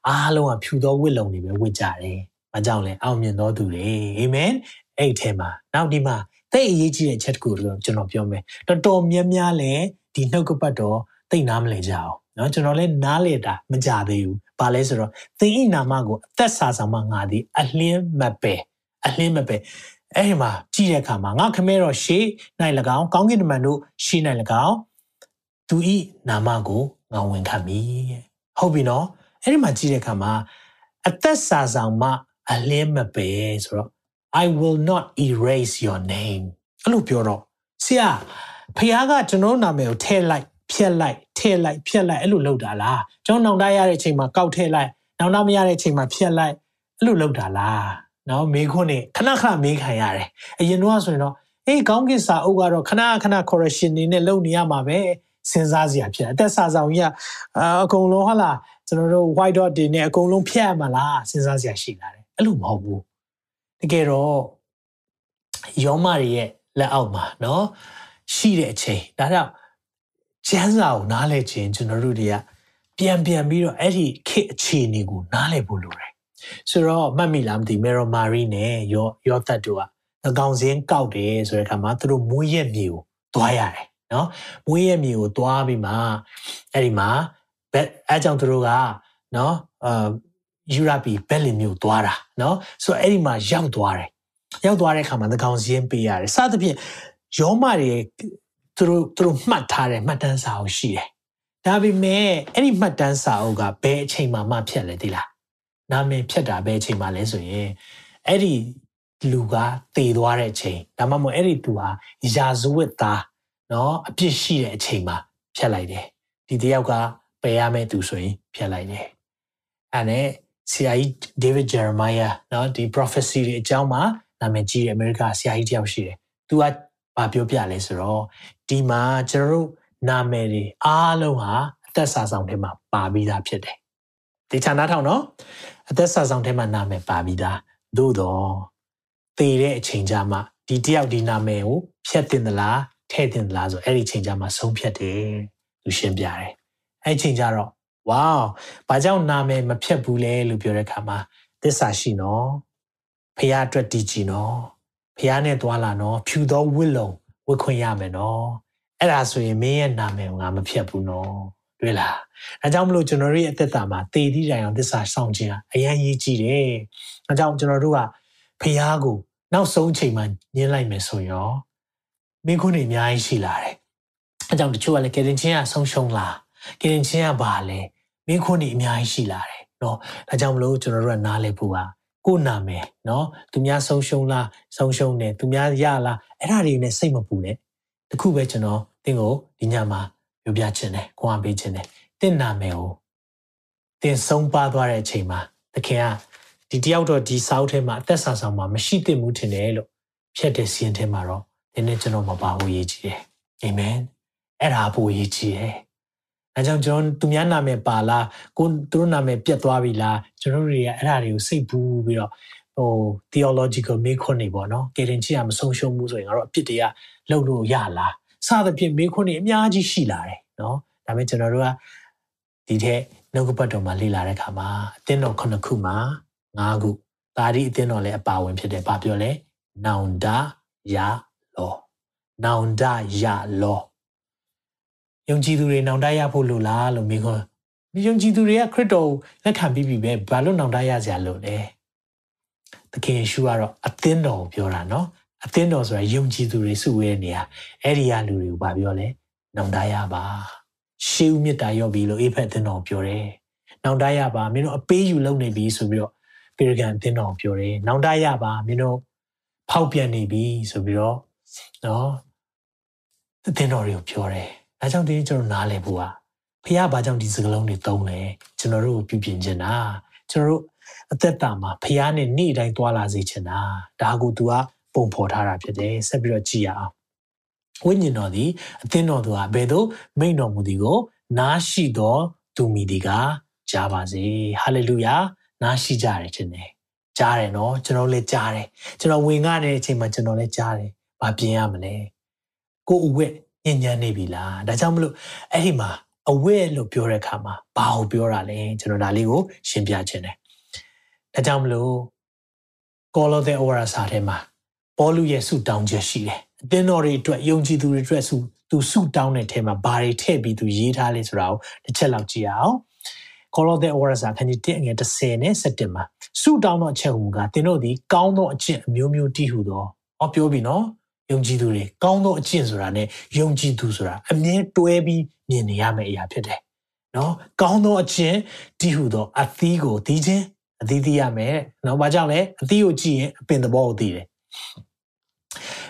အားလုံးကဖြူသောဝိလုံတွေပဲဝတ်ကြတယ်။မကြောက်လဲအောင်မြင်တော်သူတွေအာမင်အဲ့ထဲမှာနောက်ဒီမှာသိအရေးကြီးတဲ့ချက်တခုတော့ကျွန်တော်ပြောမယ်။တော်တော်များများလဲဒီနှုတ်ကပတ်တော်သိနာမလဲကြအောင်။နော်ကျွန်တော်လဲနားလေတာမကြသေးဘူး။ဘာလဲဆိုတော့သင်ဤနာမကိုအသက်စာဆောင်မှငါသည်အလင်းမပဲအလင်းမပဲ အဲ့ဒီမှာကြည့်တဲ့အခါမှာငါခမဲတော်ရှေ့၌၎င်းကောင်းကင်တမန်တို့ရှေ့၌၎င်းသူဤနာမကိုငါဝန်ခံမိဟုတ်ပြီနော်အဲ့ဒီမှာကြည့်တဲ့အခါမှာအသက်စာဆောင်မှအလင်းမပဲဆိုတော့ I will not erase your name အဲ့လိုပြောတော့ဆရာဖခင်ကကျွန်တော်နာမည်ကိုထည့်လိုက်ဖြက်လိုက်ထည့်လိုက်ဖြက်လိုက်အဲ့လိုလုပ်တာလားကျွန်တော်နောင်တရတဲ့အချိန်မှာကောက်ထည့်လိုက်နောင်တမရတဲ့အချိန်မှာဖြက်လိုက်အဲ့လိုလုပ်တာလား နော်မေခွန်းနေခဏခဏမေးခံရတယ်အရင်တော့ဆိုရင်တော့အေးကောင်းကင်စာအုပ်ကတော့ခဏခဏ correction နေနဲ့လုပ်နေရမှာပဲစဉ်းစားစရာဖြစ်အသက်စာဆောင်ကြီးကအကုန်လုံးဟာလားကျွန်တော်တို့ white dot တွေနဲ့အကုန်လုံးဖြတ်ရမှာလားစဉ်းစားစရာရှိလာတယ်အဲ့လိုမဟုတ်ဘူးတကယ်တော့ယောမတွေရဲ့လက်အောက်မှာเนาะရှိတဲ့အချိန်ဒါကြောင့်ကျမ်းစာကိုနားလည်ခြင်းကျွန်တော်တို့တွေကပြန်ပြန်ပြီးတော့အဲ့ဒီခေတ်အခြေအနေကိုနားလည်ဖို့လိုတယ် ဆိုတော့မှတ်မိလားမသိမေရိုမာရီနဲ့ယောယောသတ်တို့ကငကောင်စင်းကောက်တယ်ဆိုတဲ့အခါမှာသူတို့မွေးရက်မြေကိုသွားရတယ်နော်မွေးရက်မြေကိုသွားပြီးမှအဲ့ဒီမှာဘက်အဲကြောင့်သူတို့ကနော်အာယူရပီဘက်လင်မြို့သွားတာနော်ဆိုတော့အဲ့ဒီမှာရောက်သွားတယ်ရောက်သွားတဲ့အခါမှာငကောင်စင်းပေးရတယ်စသဖြင့်ယောမတွေသူတို့သူတို့မှတ်ထားတယ်မှတ်တမ်းစာအုပ်ရှိတယ်ဒါပေမဲ့အဲ့ဒီမှတ်တမ်းစာအုပ်ကဘယ်အချိန်မှမှဖြတ်လဲဒီလား နာမည်ဖြတ်တာဘယ်အချိန်မှလဲဆိုရင်အဲ့ဒီလူကတည်သွားတဲ့အချိန်ဒါမှမဟုတ်အဲ့ဒီသူဟာယာဇဝတ်သားနော်အပြစ်ရှိတဲ့အချိန်မှာဖြတ်လိုက်တယ်ဒီတယောက်ကပယ်ရမယ့်သူဆိုရင်ဖြတ်လိုက်တယ်အဲ့နဲ့ဆရာကြီး David Jeremiah နော်ဒီ prophecy တွေအကြောင်းမှာနာမည်ကြီးတဲ့အမေရိကဆရာကြီးတယောက်ရှိတယ်သူကဘာပြောပြလဲဆိုတော့ဒီမှာကျွန်တော်တို့နာမည်တွေအားလုံးဟာအသက်စာဆောင်ထဲမှာပါပြီးသားဖြစ်တယ်ဒီဌာနထောင်နော် အသက်စာဆောင်ထဲမှာနာမည်ပါပြီးသားသို့တော့သေတဲ့အချိန်ကြမှာဒီတယောက်ဒီနာမည်ကိုဖြတ်တင်သလားထည့်တင်သလားဆိုအဲ့ဒီချိန်ကြမှာဆုံးဖြတ်တယ်သူရှင်းပြတယ်အဲ့ချိန်ကြတော့ဝေါဘာကြောင့်နာမည်မဖြတ်ဘူးလဲလို့ပြောတဲ့အခါမှာသစ္စာရှိနော်ဖះအတွက်တည်ကြည်နော်ဖះနဲ့တွာလာနော်ဖြူသောဝစ်လုံဝတ်ခွင့်ရမယ်နော်အဲ့ဒါဆိုရင်မင်းရဲ့နာမည်ကိုငါမဖြတ်ဘူးနော် တွေ့လားအဲကြောင့်မလို့ကျွန်တော်တို့ရဲ့အသက်တာမှာတည်သည့်တိုင်အောင်သစ္စာဆောင်ခြင်းအရန်ရေးကြည့်တယ်အဲကြောင့်ကျွန်တော်တို့ကဖះကိုနောက်ဆုံးချိန်မှာညှင်းလိုက်မယ်ဆိုရောမင်းခုနေအများကြီးရှိလာတယ်အဲကြောင့်တချို့ကလည်းကယ်တင်ချင်းကဆုံးရှုံးလားကယ်တင်ချင်းကဘာလဲမင်းခုနေအများကြီးရှိလာတယ်နော်ဒါကြောင့်မလို့ကျွန်တော်တို့ကနားလည်ဖို့ပါကိုနာမယ်နော်သူများဆုံးရှုံးလားဆုံးရှုံးတယ်သူများရလားအဲ့ဒါတွေနဲ့စိတ်မပူနဲ့တခုပဲကျွန်တော်တင်းကိုဒီညမှာ ပြောပြခြင်းတယ်ခွန်အားပေးခြင်းတယ်တင့်နာမယ်ကိုတင်ဆုံးပါသွားတဲ့အချိန်မှာသခင်ကဒီတယောက်တော့ဒီစောက်ထဲမှာအသက်ဆာဆောင်မှာမရှိသင့်ဘူးထင်တယ်လို့ဖြတ်တဲ့စီရင်ထဲမှာတော့ဒီနေ့ကျွန်တော်မပါဘူးရေးကြည့်တယ်အာမင်အဲ့ဒါပိုရေးကြည့်တယ်အဲကြောင့်ကျွန်တော်သူများနာမည်ပါလားကိုသူတို့နာမည်ပြတ်သွားပြီလားကျွန်တော်တို့တွေကအဲ့ဒါတွေကိုစိတ်ပူးပြီးတော့ဟို theological မေးခွန်းတွေပေါ့နော်ကေရင်ချီကမဆုံးရှုံးဘူးဆိုရင်ကတော့အပြစ်တွေကလှုပ်လို့ရလား စသဖြင့်မေးခွန်းတွေအများကြီးရှိလာတယ်နော်ဒါပေမဲ့ကျွန်တော်တို့ကဒီထက်နှုတ်ကပတ်တော်မှာလေ့လာတဲ့အခါမှာအသင်းတော်ခုနှစ်ခုမှာ၅ခုဒါဒီအသင်းတော်လည်းအပါဝင်ဖြစ်တယ်ဘာပြောလဲနောင်တရလောနောင်တရလောယုံကြည်သူတွေနောင်တရဖို့လိုလားလို့မေးခွန်းဒီယုံကြည်သူတွေကခရစ်တော်ကိုလက်ခံပြီးပြီပဲဘာလို့နောင်တရစရာလို့လဲသခင်ယေရှုကတော့အသင်းတော်ကိုပြောတာနော် အသင်းတော်ဆိုတာယုံကြည်သူတွေစုဝေးနေရအဲ့ဒီကလူတွေကိုဗာပြောလဲနောင်တရပါရှေးဦးမြတ်တာရော့ပြီလို့အေဖက်အသင်းတော်ပြောတယ်နောင်တရပါမင်းတို့အပေးယူလုပ်နေပြီဆိုပြီးတော့ပေရကန်အသင်းတော်ပြောတယ်နောင်တရပါမင်းတို့ဖောက်ပြန်နေပြီဆိုပြီးတော့နော်အသင်းတော်တွေကိုပြောတယ်ဒါကြောင့်ဒီကျွန်တော်နားလည်ဖို့ကဖះဘာကြောင့်ဒီစကားလုံးတွေသုံးလဲကျွန်တော်တို့ကိုပြုပြင်ခြင်းတာကျွန်တော်တို့အသက်တာမှာဖះနဲ့နေ့တိုင်းသွားလာစေချင်တာဒါကို तू က ပုံဖော်ထားတာဖြစ်တယ်ဆက်ပြီးတော့ကြည့်ရအောင်ဝိညာဉ်တော်သည်အသင်းတော်သူဟာဘယ်သို့မိန်တော်မူသည်ကို နားရှိသောသူမိသည်ကကြားပါစေဟာလေလုယာနားရှိကြရခြင်းနဲ့ကြားတယ်နော်ကျွန်တော်လည်းကြားတယ်ကျွန်တော်ဝင်ကားနေတဲ့အချိန်မှာကျွန်တော်လည်းကြားတယ်ဘာပြင်ရမလဲကိုအဝက်ညဉ့်ညမ်းနေပြီလားဒါကြောင့်မလို့အဲ့ဒီမှာအဝက်လို့ပြောတဲ့အခါမှာဘာကိုပြောတာလဲကျွန်တော်ဒါလေးကိုရှင်းပြခြင်းတယ်ဒါကြောင့်မလို့ကောလောသဲဩဝါဒစာထဲမှာ ပေါလုရဲ့ဆုတောင်းချက်ရှိတယ်အသင်းတော်တွေအတွက်ယုံကြည်သူတွေအတွက်ဆုသူဆုတောင်းတဲ့ထဲမှာဘာတွေထည့်ပြီးသူရေးထားလဲဆိုတာကိုတစ်ချက်လောက်ကြည့်အောင်ကောလောသဲဩဝါဒစာခန်းကြီး1အငယ်30နဲ့17မှာဆုတောင်းသောအချက်ဟူကသင်တို့သည်ကောင်းသောအကျင့်အမျိုးမျိုးတည်ဟူသောဟောပြောပြီနော်ယုံကြည်သူတွေကောင်းသောအကျင့်ဆိုတာ ਨੇ ယုံကြည်သူဆိုတာအမြဲတွဲပြီးမြင်နေရမယ့်အရာဖြစ်တယ်နော်ကောင်းသောအကျင့်တည်ဟူသောအသီးကိုသီးခြင်းအသီးသီးရမယ်နော်ဘာကြောင့်လဲအသီးကိုကြည့်ရင်အပင်သဘောကိုသိတယ်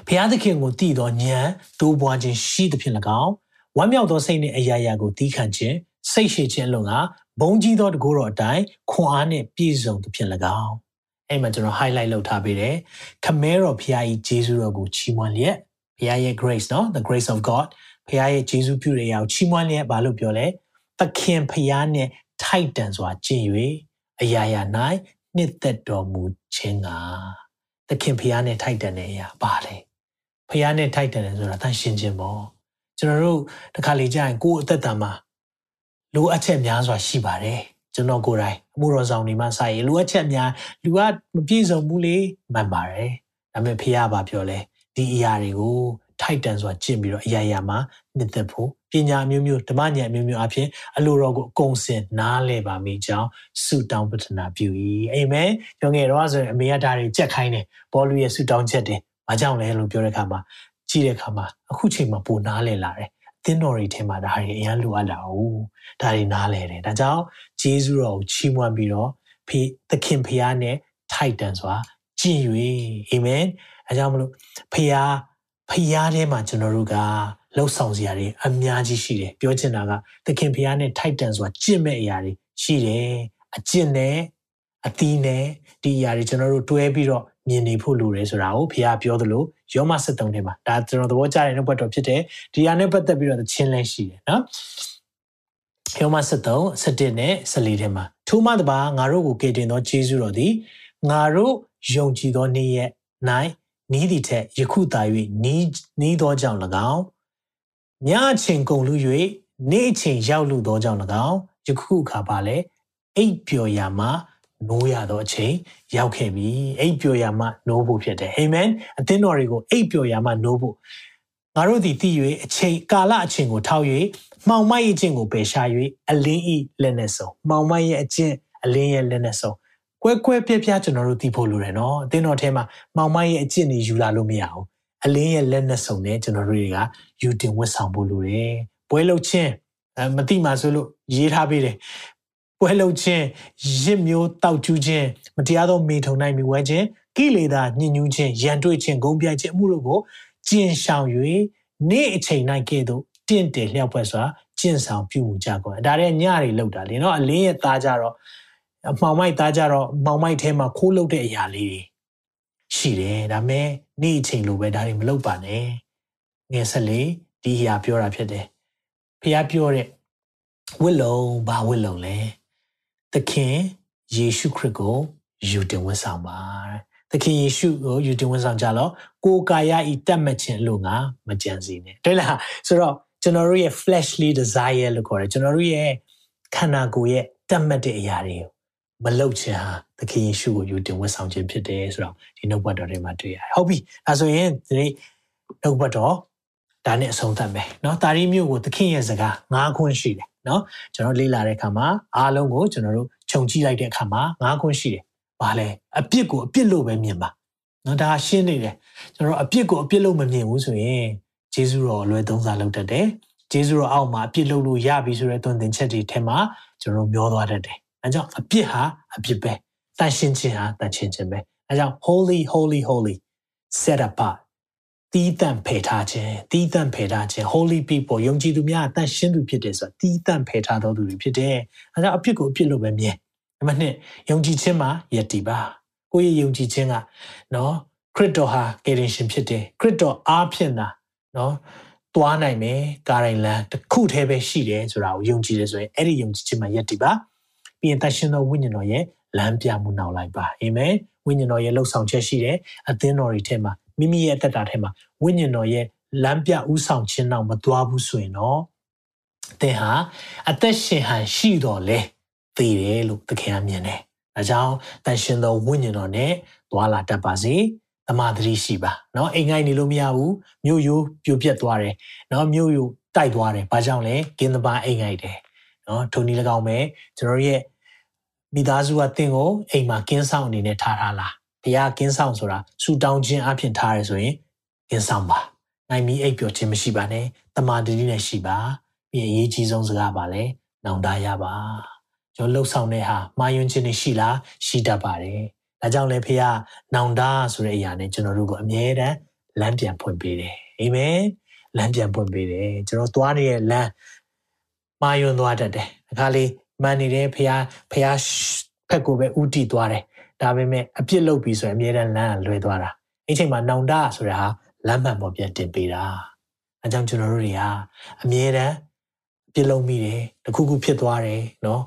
ဘုရားသခင်ကိုတည်သောဉာဏ်တိုးပွားခြင်းရှိသဖြင့်၎င်းဝမ်းမြောက်သောစိတ်နှင့်အရာရာကိုတီးခံခြင်းစိတ်ရှိခြင်းလုံးကဘုံကြီးသောတကူတော်အတိုင်းခွန်အားနှင့်ပြည့်စုံသဖြင့်၎င်းအဲ့မှာကျွန်တော် highlight လုပ်ထားပေးတယ်ခမဲတော်ဘုရားကြီးဂျေဇုတော်ကိုချီးမွမ်းလျက်ဘုရားရဲ့ grace နော် the grace of god ဘုရားရဲ့ဂျေဇုပြုတဲ့အရာကိုချီးမွမ်းလျက်ဘာလို့ပြောလဲသခင်ဘုရားနဲ့ထိုက်တန်စွာကျင့်၍အရာရာ၌နှစ်သက်တော်မူခြင်းက သခင်ဘုရားနဲ့ထိုက်တန်တဲ့အရာပါလေဘုရားနဲ့ထိုက်တန်တယ်ဆိုတာတန်ရှင်းခြင်းပေါ့ကျွန်တော်တို့တခါလေကြာရင်ကိုယ်အသက်တာမှာလိုအပ်ချက်များစွာရှိပါတယ်ကျွန်တော်ကိုယ်တိုင်အမှုတော်ဆောင်နေမှစရလိုအပ်ချက်များလူကမပြည့်စုံဘူးလေမှန်ပါတယ်ဒါပေမဲ့ဖះဘာပြောလဲဒီအရာတွေကို ထိုက်တန်စွာကျင့်ပြီးတော့အရာရာမှာနှစ်သက်ဖို့ပညာမျိုးမျိုးဓမ္မဉာဏ်မျိုးမျိုးအဖြစ်အလိုတော်ကိုအကုန်စင်နားလဲပါမိကြောင်းဆုတောင်းပတနာပြု၏အာမင်ကျောင်းငယ်တော့ဆိုရင်အမေကဒါတွေကြက်ခိုင်းတယ်ဘောလူရဲ့ဆုတောင်းချက်တယ်ဘာကြောင့်လဲလို့ပြောတဲ့အခါမှာကြည့်တဲ့အခါမှာအခုချိန်မှာပိုနားလဲလာတယ်သင်းတော်တွေထဲမှာဒါတွေအရင်လိုအပ်လာဘူးဒါတွေနားလဲတယ်ဒါကြောင့်ဂျေဇုတော်ကိုချီးမွမ်းပြီးတော့ဖေသခင်ဖျားနဲ့ထိုက်တန်စွာကြည်၍အာမင်အဲကြောင့်မလို့ဖျား ဖျားထဲမှာကျွန်တော်တို့ကလှုပ်ဆောင်စရာတွေအများကြီးရှိတယ်ပြောချင်တာကသခင်ဖျားနဲ့ထိုက်တန်စွာကြင့်မဲ့အရာတွေရှိတယ်အကျင့်နဲ့အသီးနဲ့ဒီအရာတွေကျွန်တော်တို့တွဲပြီးတော့မြင်နေဖို့လိုတယ်ဆိုတာကိုဖခင်ပြောသလိုယောမ73ထဲမှာဒါကျွန်တော်သဘောကျတဲ့နှုတ်ပတ်တော်ဖြစ်တယ်ဒီဟာနဲ့ပတ်သက်ပြီးတော့ချင်းလဲရှိတယ်နော်ယောမ73 17နဲ့14ထဲမှာထိုမှတပါငါတို့ကိုကယ်တင်သောယေရှုတော်သည်ငါတို့ယုံကြည်သောနေ့ရက်၌ နီးသည်ထက်ယခုသာ၍နီးနီးသောကြောင့်၎င်းညအချိန်ကုန်လူ၍နေ့အချိန်ရောက်လူသောကြောင့်၎င်းယခုအခါပါလေအိပ်ပျော်ရာမှာနိုးရသောအချိန်ရောက်ခဲ့ပြီအိပ်ပျော်ရမှနိုးဖို့ဖြစ်တယ်အာမင်အသင်းတော်တွေကိုအိပ်ပျော်ရမှနိုးဖို့ငါတို့သည်တည်၍အချိန်ကာလအချိန်ကိုထောက်၍မှောင်မိုက်အကျင့်ကိုပယ်ရှား၍အလင်းဤလက်နဲ့ဆုံးမှောင်မိုက်ရဲ့အကျင့်အလင်းရဲ့လက်နဲ့ဆုံး ကွဲကွဲပြားပြားကျွန်တော်တို့သိဖို့လိုတယ်နော်အသင်းတော်ထဲမှာမှောင်မိုက်ရဲ့အကျင့်တွေယူလာလို့မရဘူးအလင်းရဲ့လက်နဲ့ဆုံးနဲ့ကျွန်တော်တို့တွေကယူတင်ဝတ်ဆောင်ဖို့လိုတယ်ပွဲလုချင်းမတိမှဆိုလို့ရေးထားပေးတယ်ပွဲလုံခြင်းရစ်မျိုးတောက်ကျူးခြင်းမတရားသောမိထုံနိုင်မိဝဲခြင်းကိလေသာညှဉ်းညူးခြင်းရန်တွေ့ခြင်းဂုံပြိုက်ခြင်းအမှုတို့ကိုကျင့်ဆောင်၍နေ့အချိန်၌ကဲ့သို့တင့်တယ်လျှောက်ပွဲစွာကျင့်ဆောင်ပြုမှုကြကုန်ဒါတဲ့ညတွေလောက်တာလေနော်အလင်းရဲ့သားကြတော့အ မှောင်မိုက်သားကြတော့မှောင်မိုက်ထဲမှာခိုးလုတဲ့အရာလေးတွေရှိတယ်ဒါမဲ့နေ့အချိန်လိုပဲဒါတွေမလုပ်ပါနဲ့ငယ်ဆက်လေးဒီအရာပြောတာဖြစ်တယ်ဖះပြောတဲ့ဝစ်လုံးဘာဝစ်လုံးလဲသခင်ယေရှုခရစ်ကိုယူတင်ဝန်ဆောင်ပါသခင်ယေရှုကိုယူတင်ဝန်ဆောင်ကြတော့ကိုယ်ကာယဤတတ်မှတ်ခြင်းလို့ငါမကြံစီနဲ့တွေ့လားဆိုတော့ကျွန်တော်တို့ရဲ့ fleshly desire လို့ခေါ်တယ်ကျွန်တော်တို့ရဲ့ခန္ဓာကိုယ်ရဲ့တတ်မှတ်တဲ့အရာတွေကို မလုပ်ချင်ဟာသခင်ယေရှုကိုယူတင်ဝန်ဆောင်ခြင်းဖြစ်တယ်ဆိုတော့ဒီနှုတ်ဘတ်တော်တွေမှာတွေ့ရတယ်ဟုတ်ပြီအဲဆိုရင်ဒီနေ့နှုတ်ဘတ်တော်ဒါနဲ့အဆုံးသတ်မယ်เนาะတာရီမျိုးကိုသခင်ရဲ့စကား၅ခွန်းရှိတယ်เนาะကျွန်တော်လေ့လာတဲ့အခါမှာအားလုံးကိုကျွန်တော်တို့ခြုံကြည့်လိုက်တဲ့အခါမှာ၅ခွန်းရှိတယ်။ဘာလဲအပြစ်ကိုအပြစ်လို့ပဲမြင်ပါ။နော်ဒါရှင်းနေတယ်။ကျွန်တော်အပြစ်ကိုအပြစ်လို့မမြင်ဘူးဆိုရင်ဂျေဇုတော်အလွယ်သုံးစားလုပ်တတ်တယ်။ဂျေဇုတော်အောက်မှာအပြစ်လုပ်လို့ရပြီဆိုတဲ့သွန်သင်ချက်တွေထဲမှာကျွန်တော်မျောသွားတတ်တယ်။ အဲကြောင့်အပြစ်ဟာအပြစ်ပဲ။တန်ရှင်းခြင်းဟာတန်ရှင်းခြင်းပဲ။အဲကြောင့် holy holy holy set apart တီးတန့်ဖယ်ထားခြင်းတီးတန့်ဖယ်ထားခြင်း holy people ယုံကြည်သူများအသက်ရှင်သူဖြစ်တယ်ဆိုတာတီးတန့်ဖယ်ထားတော်သူတွေဖြစ်တယ်။အဲဒါအဖြစ်ကိုအဖြစ်လို့ပဲမြင်။နံပါတ်1ယုံကြည်ခြင်းမှာယက်တီပါ။ကိုယ့်ရဲ့ယုံကြည်ခြင်းကနော်ခရစ်တော်ဟာကယ်တင်ရှင်ဖြစ်တယ်။ခရစ်တော်အားဖြင့်သာနော်သွားနိုင်မယ်ကာရိုင်လန်တစ်ခုတည်းပဲရှိတယ်ဆိုတာကိုယုံကြည်တယ်ဆိုရင်အဲ့ဒီယုံကြည်ခြင်းမှာယက်တီပါ။ ပြီးရင်တန်ရှင်သောဝိညာဉ်တော်ရဲ့လမ်းပြမှုနောက်လိုက်ပါအာမင်ဝိညာဉ်တော်ရဲ့လှုပ်ဆောင်ချက်ရှိတယ်အသင်းတော်တွေထဲမှာမိမိရဲ့အသက်တာထဲမှာဝိညာဉ်တော်ရဲ့လမ်းပြဥဆောင်ခြင်းနောက်မသွားဘူးဆိုရင်တော့သင်ဟာအသက်ရှင်ဟန်ရှိတော်လဲသိတယ်လို့သခင်ကမြင်တယ်။ဒါကြောင့်တန်ရှင်သောဝိညာဉ်တော်နဲ့သွာလာတတ်ပါစေ။တမာတတိရှိပါ။နော်အိမ်ငိုင်းနေလို့မရဘူး။မြို့ရိုးပြိုပြက်သွားတယ်။နော်မြို့ရိုးတိုက်သွားတယ်။ဘာကြောင့်လဲ။ကင်းသဘာအိမ်ငိုင်းတယ်။နော်ထုံဒီ၎င်းပဲကျွန်တော်ရဲ့ မိသားစုကတင့်ကိုအိမ်မှာကင်းဆောင်အနေနဲ့ထားထားလား။တရားကင်းဆောင်ဆိုတာဆူတောင်းခြင်းအဖြစ်ထားရဲဆိုရင်ကင်းဆောင်ပါ။နိုင်မီအိပ်ပျော်ခြင်းမရှိပါနဲ့။တမာတတိနဲ့ရှိပါ။ပြီးအရေးကြီးဆုံးစကားပါလဲ။နောင်တရပါ။ကျွန်တော်လှုပ်ဆောင်တဲ့ဟာမှာယွန်းခြင်းတွေရှိလားရှိတတ်ပါတယ်။ဒါကြောင့်လည်းဖေကနောင်တဆိုတဲ့အရာနဲ့ကျွန်တော်တို့ကိုအမြဲတမ်းလမ်းပြန်ဖွင့်ပေးတယ်။အာမင်။လမ်းပြန်ဖွင့်ပေးတယ်။ကျွန်တော်သွားနေတဲ့လမ်းမှာယွန်းသွားတတ်တယ်။အခါလေး မှန်နေတဲ့ဖေကဖေကဖက်ကိုပဲဥတီသွားတယ်။ဒါပေမဲ့အပြစ်လုပ်ပြီးဆိုရင်အမြဲတမ်းလမ်းလွဲသွားတာ။အဲ့ချိန်မှာနောင်တဆိုတာဟာလမ်းမှန်ပေါ်ပြန်တင်ပေးတာ။အဲကြောင့်ကျွန်တော်တို့တွေဟာအမြဲတမ်းပြစ်လုံးမိတယ်တခုခုဖြစ်သွားတယ်နော်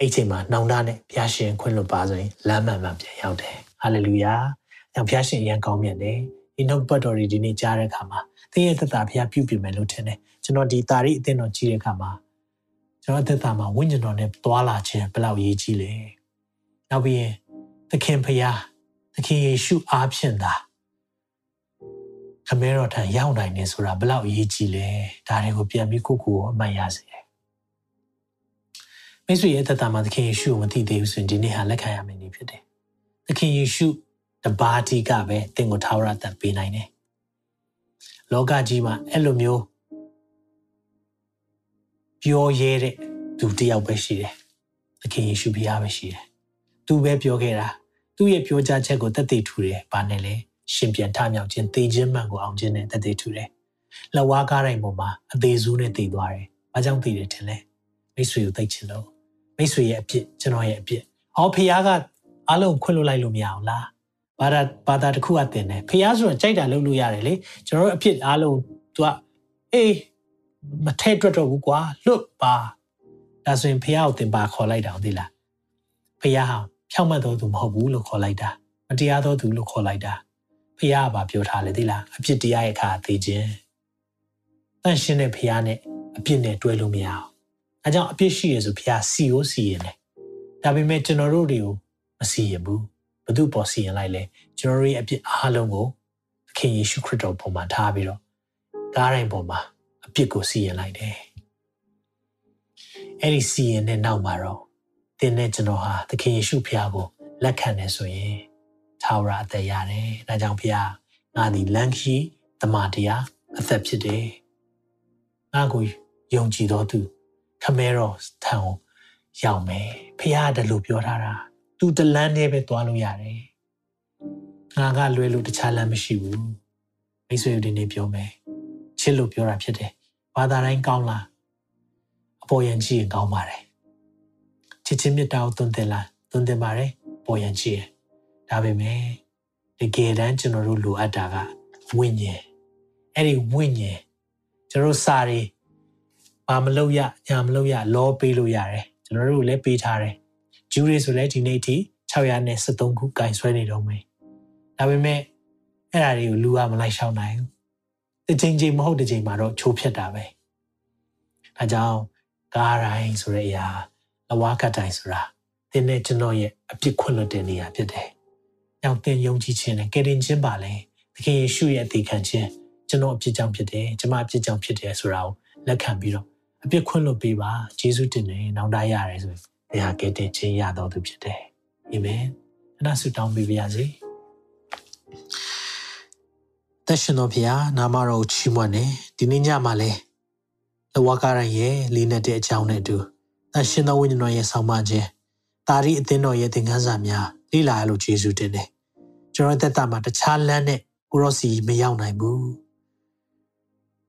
အဲ့ချိန်မှာနှောင်တနဲ့ဘုရားရှင်ခွင့်လွတ်ပါဆိုရင်လမ်းမှန်မှန်ပြန်ရောက်တယ်ဟာလေလုယာ။ကြောင့်ဘုရားရှင်အရန်ကောင်းမြတ်တယ်။ဒီနှုတ်ပတ်တော်တွေဒီနေ့ကြားတဲ့အခါမှာသင်ရဲ့သက်တာဘုရားပြုပြင်မယ်လို့ထင်တယ်။ကျွန်တော်ဒီတာရီအသင်းတော်ကြီးတဲ့အခါမှာ ကျွန်တော်သက်တာမှာဝိညာဉ်တော်နဲ့တွာလာခြင်းဘယ်လောက်ရေးကြီးလဲ။နောက်ပြီးရင်သခင်ဘုရားသခင်ယေရှုအားဖြင့်သာခမဲတော်ထံရောက်နိုင်နေဆိုတာဘယ်လောက်အရေးကြီးလဲဒါတွေကိုပြန်ပြီးကိုကိုကိုအမှတ်ရစေတယ်မိတ်ဆွေရဲ့သက်တာမှာသခင်ယေရှုကိုမသိသေးဘူးဆိုရင်ဒီနေ့ဟာလက်ခံရမယ့်နေ့ဖြစ်တယ်သခင်ယေရှုတပါးတီကပဲသင်ကိုထာဝရတန်ပေးနိုင်တယ်လောကကြီးမှာအဲ့လိုမျိုး ပြောရဲတဲ့သူတယောက်ပဲရှိတယ်သခင်ယေရှုဘုရားပဲရှိတယ်သူပဲပြောခဲ့တာသူ့ရဲ့ပြောကြားချက်ကိုတသက်ထူတယ်ဘာနဲ့လဲရှင်ပြန်ထမြောက်ခြင်းသေခြင်းမှန်ကိုအောင်ခြင်းနဲ့တသက်ထူတယ်။လက်ဝါးကားတိုင်းပေါ်မှာအသေးစိုးနဲ့တည်သွားတယ်။ဘာကြောင့်တည်တယ်ထင်လဲ။မိတ်ဆွေကိုသိချင်လို့မိတ်ဆွေရဲ့အဖြစ်ကျွန်တော်ရဲ့အဖြစ်။အော်ဖះကအလုံးခွင့်လွှတ်လိုက်လို့မရအောင်လား။ဘာသာဘာသာတစ်ခုအတင်တယ်။ဖះဆိုတော့ကြိုက်တာလုပ်လို့ရတယ်လေ။ကျွန်တော်တို့အဖြစ်အလုံး तू ကအေး မထဲတွက်တော့ဘူးကွာလွတ်ပါ။ဒါဆိုရင်ဖះကိုတင်ပါခေါ်လိုက်တာဟုတ်သေးလား။ဖះဟာဖြောက်မှတ်တော်သူမဟုတ်ဘူးလို့ခေါ်လိုက်တာ။မတရားတော်သူလို့ခေါ်လိုက်တာ။ဖះကဘာပြောထားလဲသိလားအပြစ်တရားရဲ့ခါသိခြင်းတန့်ရှင်းတဲ့ဖះနဲ့အပြစ်နဲ့တွဲလို့မရအောင်အဲကြောင့်အပြစ်ရှိရဆိုဖះစီကိုစီရင်တယ်ဒါပေမဲ့ကျွန်တော်တို့တွေကိုမစီရင်ဘူးဘု து ပေါ်စီရင်လိုက်လဲကျွန်တော်တို့ရဲ့အပြစ်အားလုံးကိုသခင်ယေရှုခရစ်တော်ပုံမှာထားပြီးတော့ကားတိုင်းပေါ်မှာအ ပြစ်ကိုစီရင်လိုက်တယ်အဲ့ဒီစီရင်တဲ့နောက်မှာတော့တင်းနဲ့ကျွန်တော်ဟာသခင်ယေရှုဖះကိုလက်ခံတယ်ဆိုရင်ထာဝရအသက်ရတယ်။ဒါကြောင့်ဘုရားငါသည်လမ်းခီးတမန်တရားအသက်ဖြစ်တယ်။ငါကိုယုံကြည်တော်သူခမဲတော်ထံကိုရောက်မယ်။ဘုရားတလို့ပြောထားတာ။ तू တလန်းနဲ့ပဲသွားလို့ရတယ်။ငါကလွယ်လို့တခြားလမ်းမရှိဘူး။မိတ်ဆွေတို့ဒီနေ့ပြောမယ်။ချစ်လို့ပြောတာဖြစ်တယ်။ ဘာသာတိုင်းကောင်းလား။အပေါ်ယံကြည့်ရင်ကောင်းပါတယ်။ချစ်ချင်းမြတ်တာကိုသွန်သင်လား။သွန်သင်ပါတယ်။ပေါ်ယံကြည့်ရင်ဒါပေမဲ့တကယ်တမ်းကျွန်တော်တို့လိုအပ်တာကဝိညာဉ်အဲ့ဒီဝိညာဉ်ကျွန်တော်စာတွေဘာမလုပ်ရညာမလုပ်ရလောပေးလို့ရတယ်ကျွန်တော်တို့လည်းပေးထားတယ်ဂျူးတွေဆိုလည်းဒီနေ့အထိ673ခုကင်ဆွဲနေတော့မယ်ဒါပေမဲ့အဲ့ဒါတွေကိုလူကမလိုက်ရှောင်နိုင်ဘူး တစ်ချိန်ချိန်မဟုတ်တစ်ချိန်မှာတော့ချိုးဖြတ်တာပဲဒါကြောင့်ကားတိုင်းဆိုတဲ့အရာလဝါကတိုင်းဆိုတာတင်းနဲ့ကျွန်တော်ရဲ့အပြစ်ခွင့်လွတ်တဲ့နေရာဖြစ်တယ်ကြောင့်သင်ယုံကြည်ခြင်းနဲ့ကယ်တင်ခြင်းပါလေသခင်ယေရှုရဲ့အသေးခံခြင်းကျွန်တော်အပြစ်ကြောင့်ဖြစ်တယ်ကျွန်မအပြစ်ကြောင့်ဖြစ်တယ်ဆိုတာကိုလက်ခံပြီးတော့အပြစ်ခွင့်လွှတ်ပေးပါယေရှုတင်နေနောင်တရတယ်ဆိုရင်တရားကယ်တင်ခြင်းရတော်သူဖြစ်တယ်အာမင်အနာဆုတောင်းပေးပါရစေ တရှင်တော်ဖျားနာမတော်ချီးမွမ်းနေဒီနေ့ညမှာလဲလဝကရန်ရဲ့လေးနဲ့တဲ့အကြောင်းနဲ့အတူတရှင်တော်ဝိညာဉ်တော်ရဲ့ဆောင်မခြင်းတာရီအသင်းတော်ရဲ့သင်ခန်းစာများလေ့လာရလို့ယေရှုတင်တယ်ကျွန်တော်သက်တာမှာတခြားလမ်းနဲ့ကိုရောစီမရောက်နိုင်ဘူး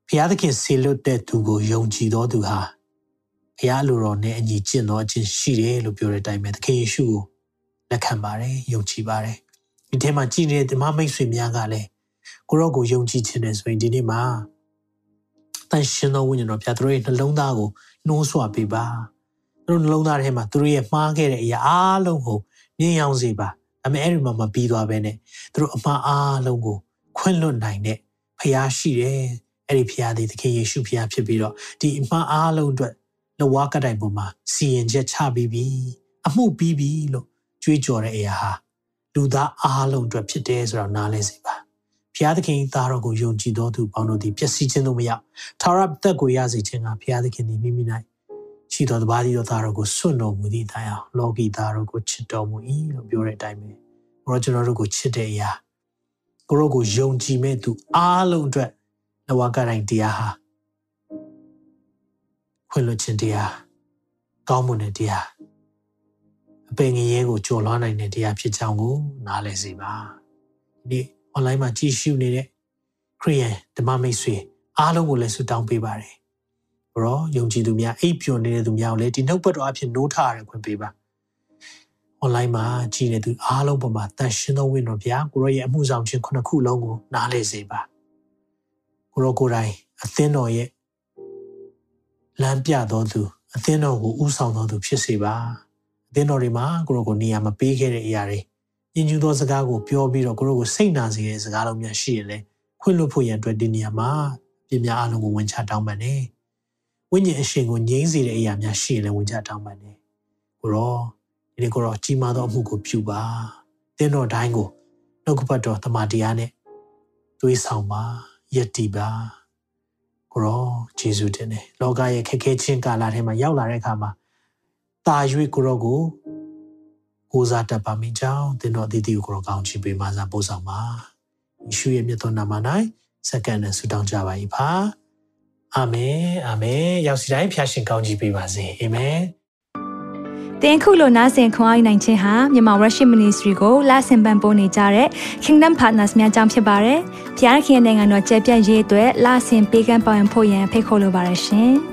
ဘုရားသခင်ဆေလွတ်တဲ့သူကိုယုံကြည်တော်သူဟာဘုရားလူတော်နဲ့အညီကျင့်တော်အချင်းရှိတယ်လို့ပြောတဲ့အတိုင်းပဲသခင်ယေရှုကိုလက်ခံပါတယ်ယုံကြည်ပါတယ်ဒီထဲမှာကြည်နေတဲ့ဓမ္မမိတ်ဆွေများကလည်း ကိုရောကိုယုံကြည်ခြင်းနဲ့ဆိုရင်ဒီနေ့မှာတန်ရှင်တော်ဝိညာဉ်တော်ဘုရားတို့ရဲ့နှလုံးသားကိုနှိုးဆွပေးပါသူတို့နှလုံးသားထဲမှာသူတို့ရဲ့မှားခဲ့တဲ့အရာအားလုံးကိုမြင်အောင်စေပါဒါပေမဲ့အဲ့ဒီမှာမပြီးသွားပဲနဲ့သူတို့အမှားအားလုံးကိုခွင့်လွတ်နိုင်တဲ့ဖခင်ရှိတယ်အဲ့ဒီဖခင်သည်သခင်ယေရှုဖခင်ဖြစ်ပြီးတော့ဒီအမှားအားလုံးအတွက်လဝါကတိုင်ပေါ်မှာစီရင်ချက်ချပြီးပြီအမှုပြီးပြီလို့ကြွေးကြော်တဲ့အရာဟာလူသားအားလုံးအတွက်ဖြစ်တယ်ဆိုတော့နားလဲစေပါ ဖျားသခင်သားတော်ကိုယုံကြည်တော်သူပေါင်းတို့သည်ပျက်စီးခြင်းတို့မရောက်ထာဝရသက်ကိုရစေခြင်းကဖျားသခင်သည်မိမိ၌ရှိတော်တပါးသည်တော်သားတော်ကိုစွန့်တော်မူသည့်တိုင်အောင်လောကီသားတော်ကိုချစ်တော်မူ၏လို့ပြောတဲ့အတိုင်းပဲဘုရားကျွန်တော်တို့ကိုချစ်တဲ့အရာကိုရောကိုယုံကြည်မဲ့သူအားလုံးအတွက်နဝကတိုင်းတရားဟာခွင့်လွှတ်ခြင်းတရားကောင်းမွန်တဲ့တရားအပင်ငရဲကိုကြော်လွှားနိုင်တဲ့တရားဖြစ်ကြောင်းကိုနားလည်စေပါဒီ online မှာကြည့်ရှုနေတဲ့ခရိယန်ဓမ္မမိတ်ဆွေအားလုံးကိုလည်းဆုတောင်းပေးပါတယ်ဘရောယုံကြည်သူများအိပ်ပျော်နေတဲ့သူများကိုလည်းဒီနှုတ်ပတ်တော်အဖြစ်နိုးထရခွင့်ပေးပါ online မှာကြည်နေသူအားလုံးပေါ်မှာတန်ရှင်းသောဝိညာဉ်တော်ဗျာကိုရောရဲ့အမှုဆောင်ခြင်းခုနှစ်ခုလုံးကိုနားလည်စေပါကိုရောကိုယ်တိုင်အသင်းတော်ရဲ့လမ်းပြတော်သူအသင်းတော်ကိုဥဆောင်တော်သူဖြစ်စေပါအသင်းတော်တွေမှာကိုရောကိုနေရာမပေးခဲ့တဲ့အရာတွေ ညင်ညူသောစကားကိုပြောပြီးတော့ကိုရောကိုစိတ်နာစေတဲ့စကားလုံးများရှိရင်လေခွင့်လွှတ်ဖို့ရန်အတွက်ဒီနေရာမှာပြင်းများအလုံးကိုဝင်ချတောင်းပန်နေဝိညာဉ်အရှင်ကိုငြိမ်းစေတဲ့အရာများရှိရင်လည်းဝင်ချတောင်းပန်နေကိုရောဒီနေ့ကိုရောကြီးမားသောအမှုကိုပြုပါတင်းတော်တိုင်းကိုနှုတ်ကပတ်တော်တမန်တရားနဲ့တွေးဆောင်ပါယက်တီပါကိုရောဂျေဇုတင်တယ်လောကရဲ့ခက်ခဲချင်းကာလထဲမှာရောက်လာတဲ့အခါမှာတာ၍ကိုရောကိုကိုး စားတတ်ပါမိကြောင်းတင်းတော်အသီးသီးကိုကိုရောကောင်းချီးပေးမှသာပို့ဆောင်ပါယေရှုရဲ့မြတ်သောနာမ၌စက္ကန့်နဲ့ဆုတောင်းကြပါ၏ပါအာမင်အာမင်ရောက်စီတိုင်းဖျားရှင်ကောင်းချီးပေးပါစေအာမင်တင်ခုလိုနာဆင်ခွန်အားနိုင်ခြင်းဟာမြန်မာ Worship Ministry ကိုလာဆင်ပန်ပိုးနေကြတဲ့ Kingdom Partners များအကြောင်းဖြစ်ပါတယ်။ဖျားခင်နိုင်ငံတော်ကျယ်ပြန့်ရေးအတွက်လာဆင်ပေးကမ်းပောင်းဖို့ရန်ဖိတ်ခေါ်လိုပါတယ်ရှင်။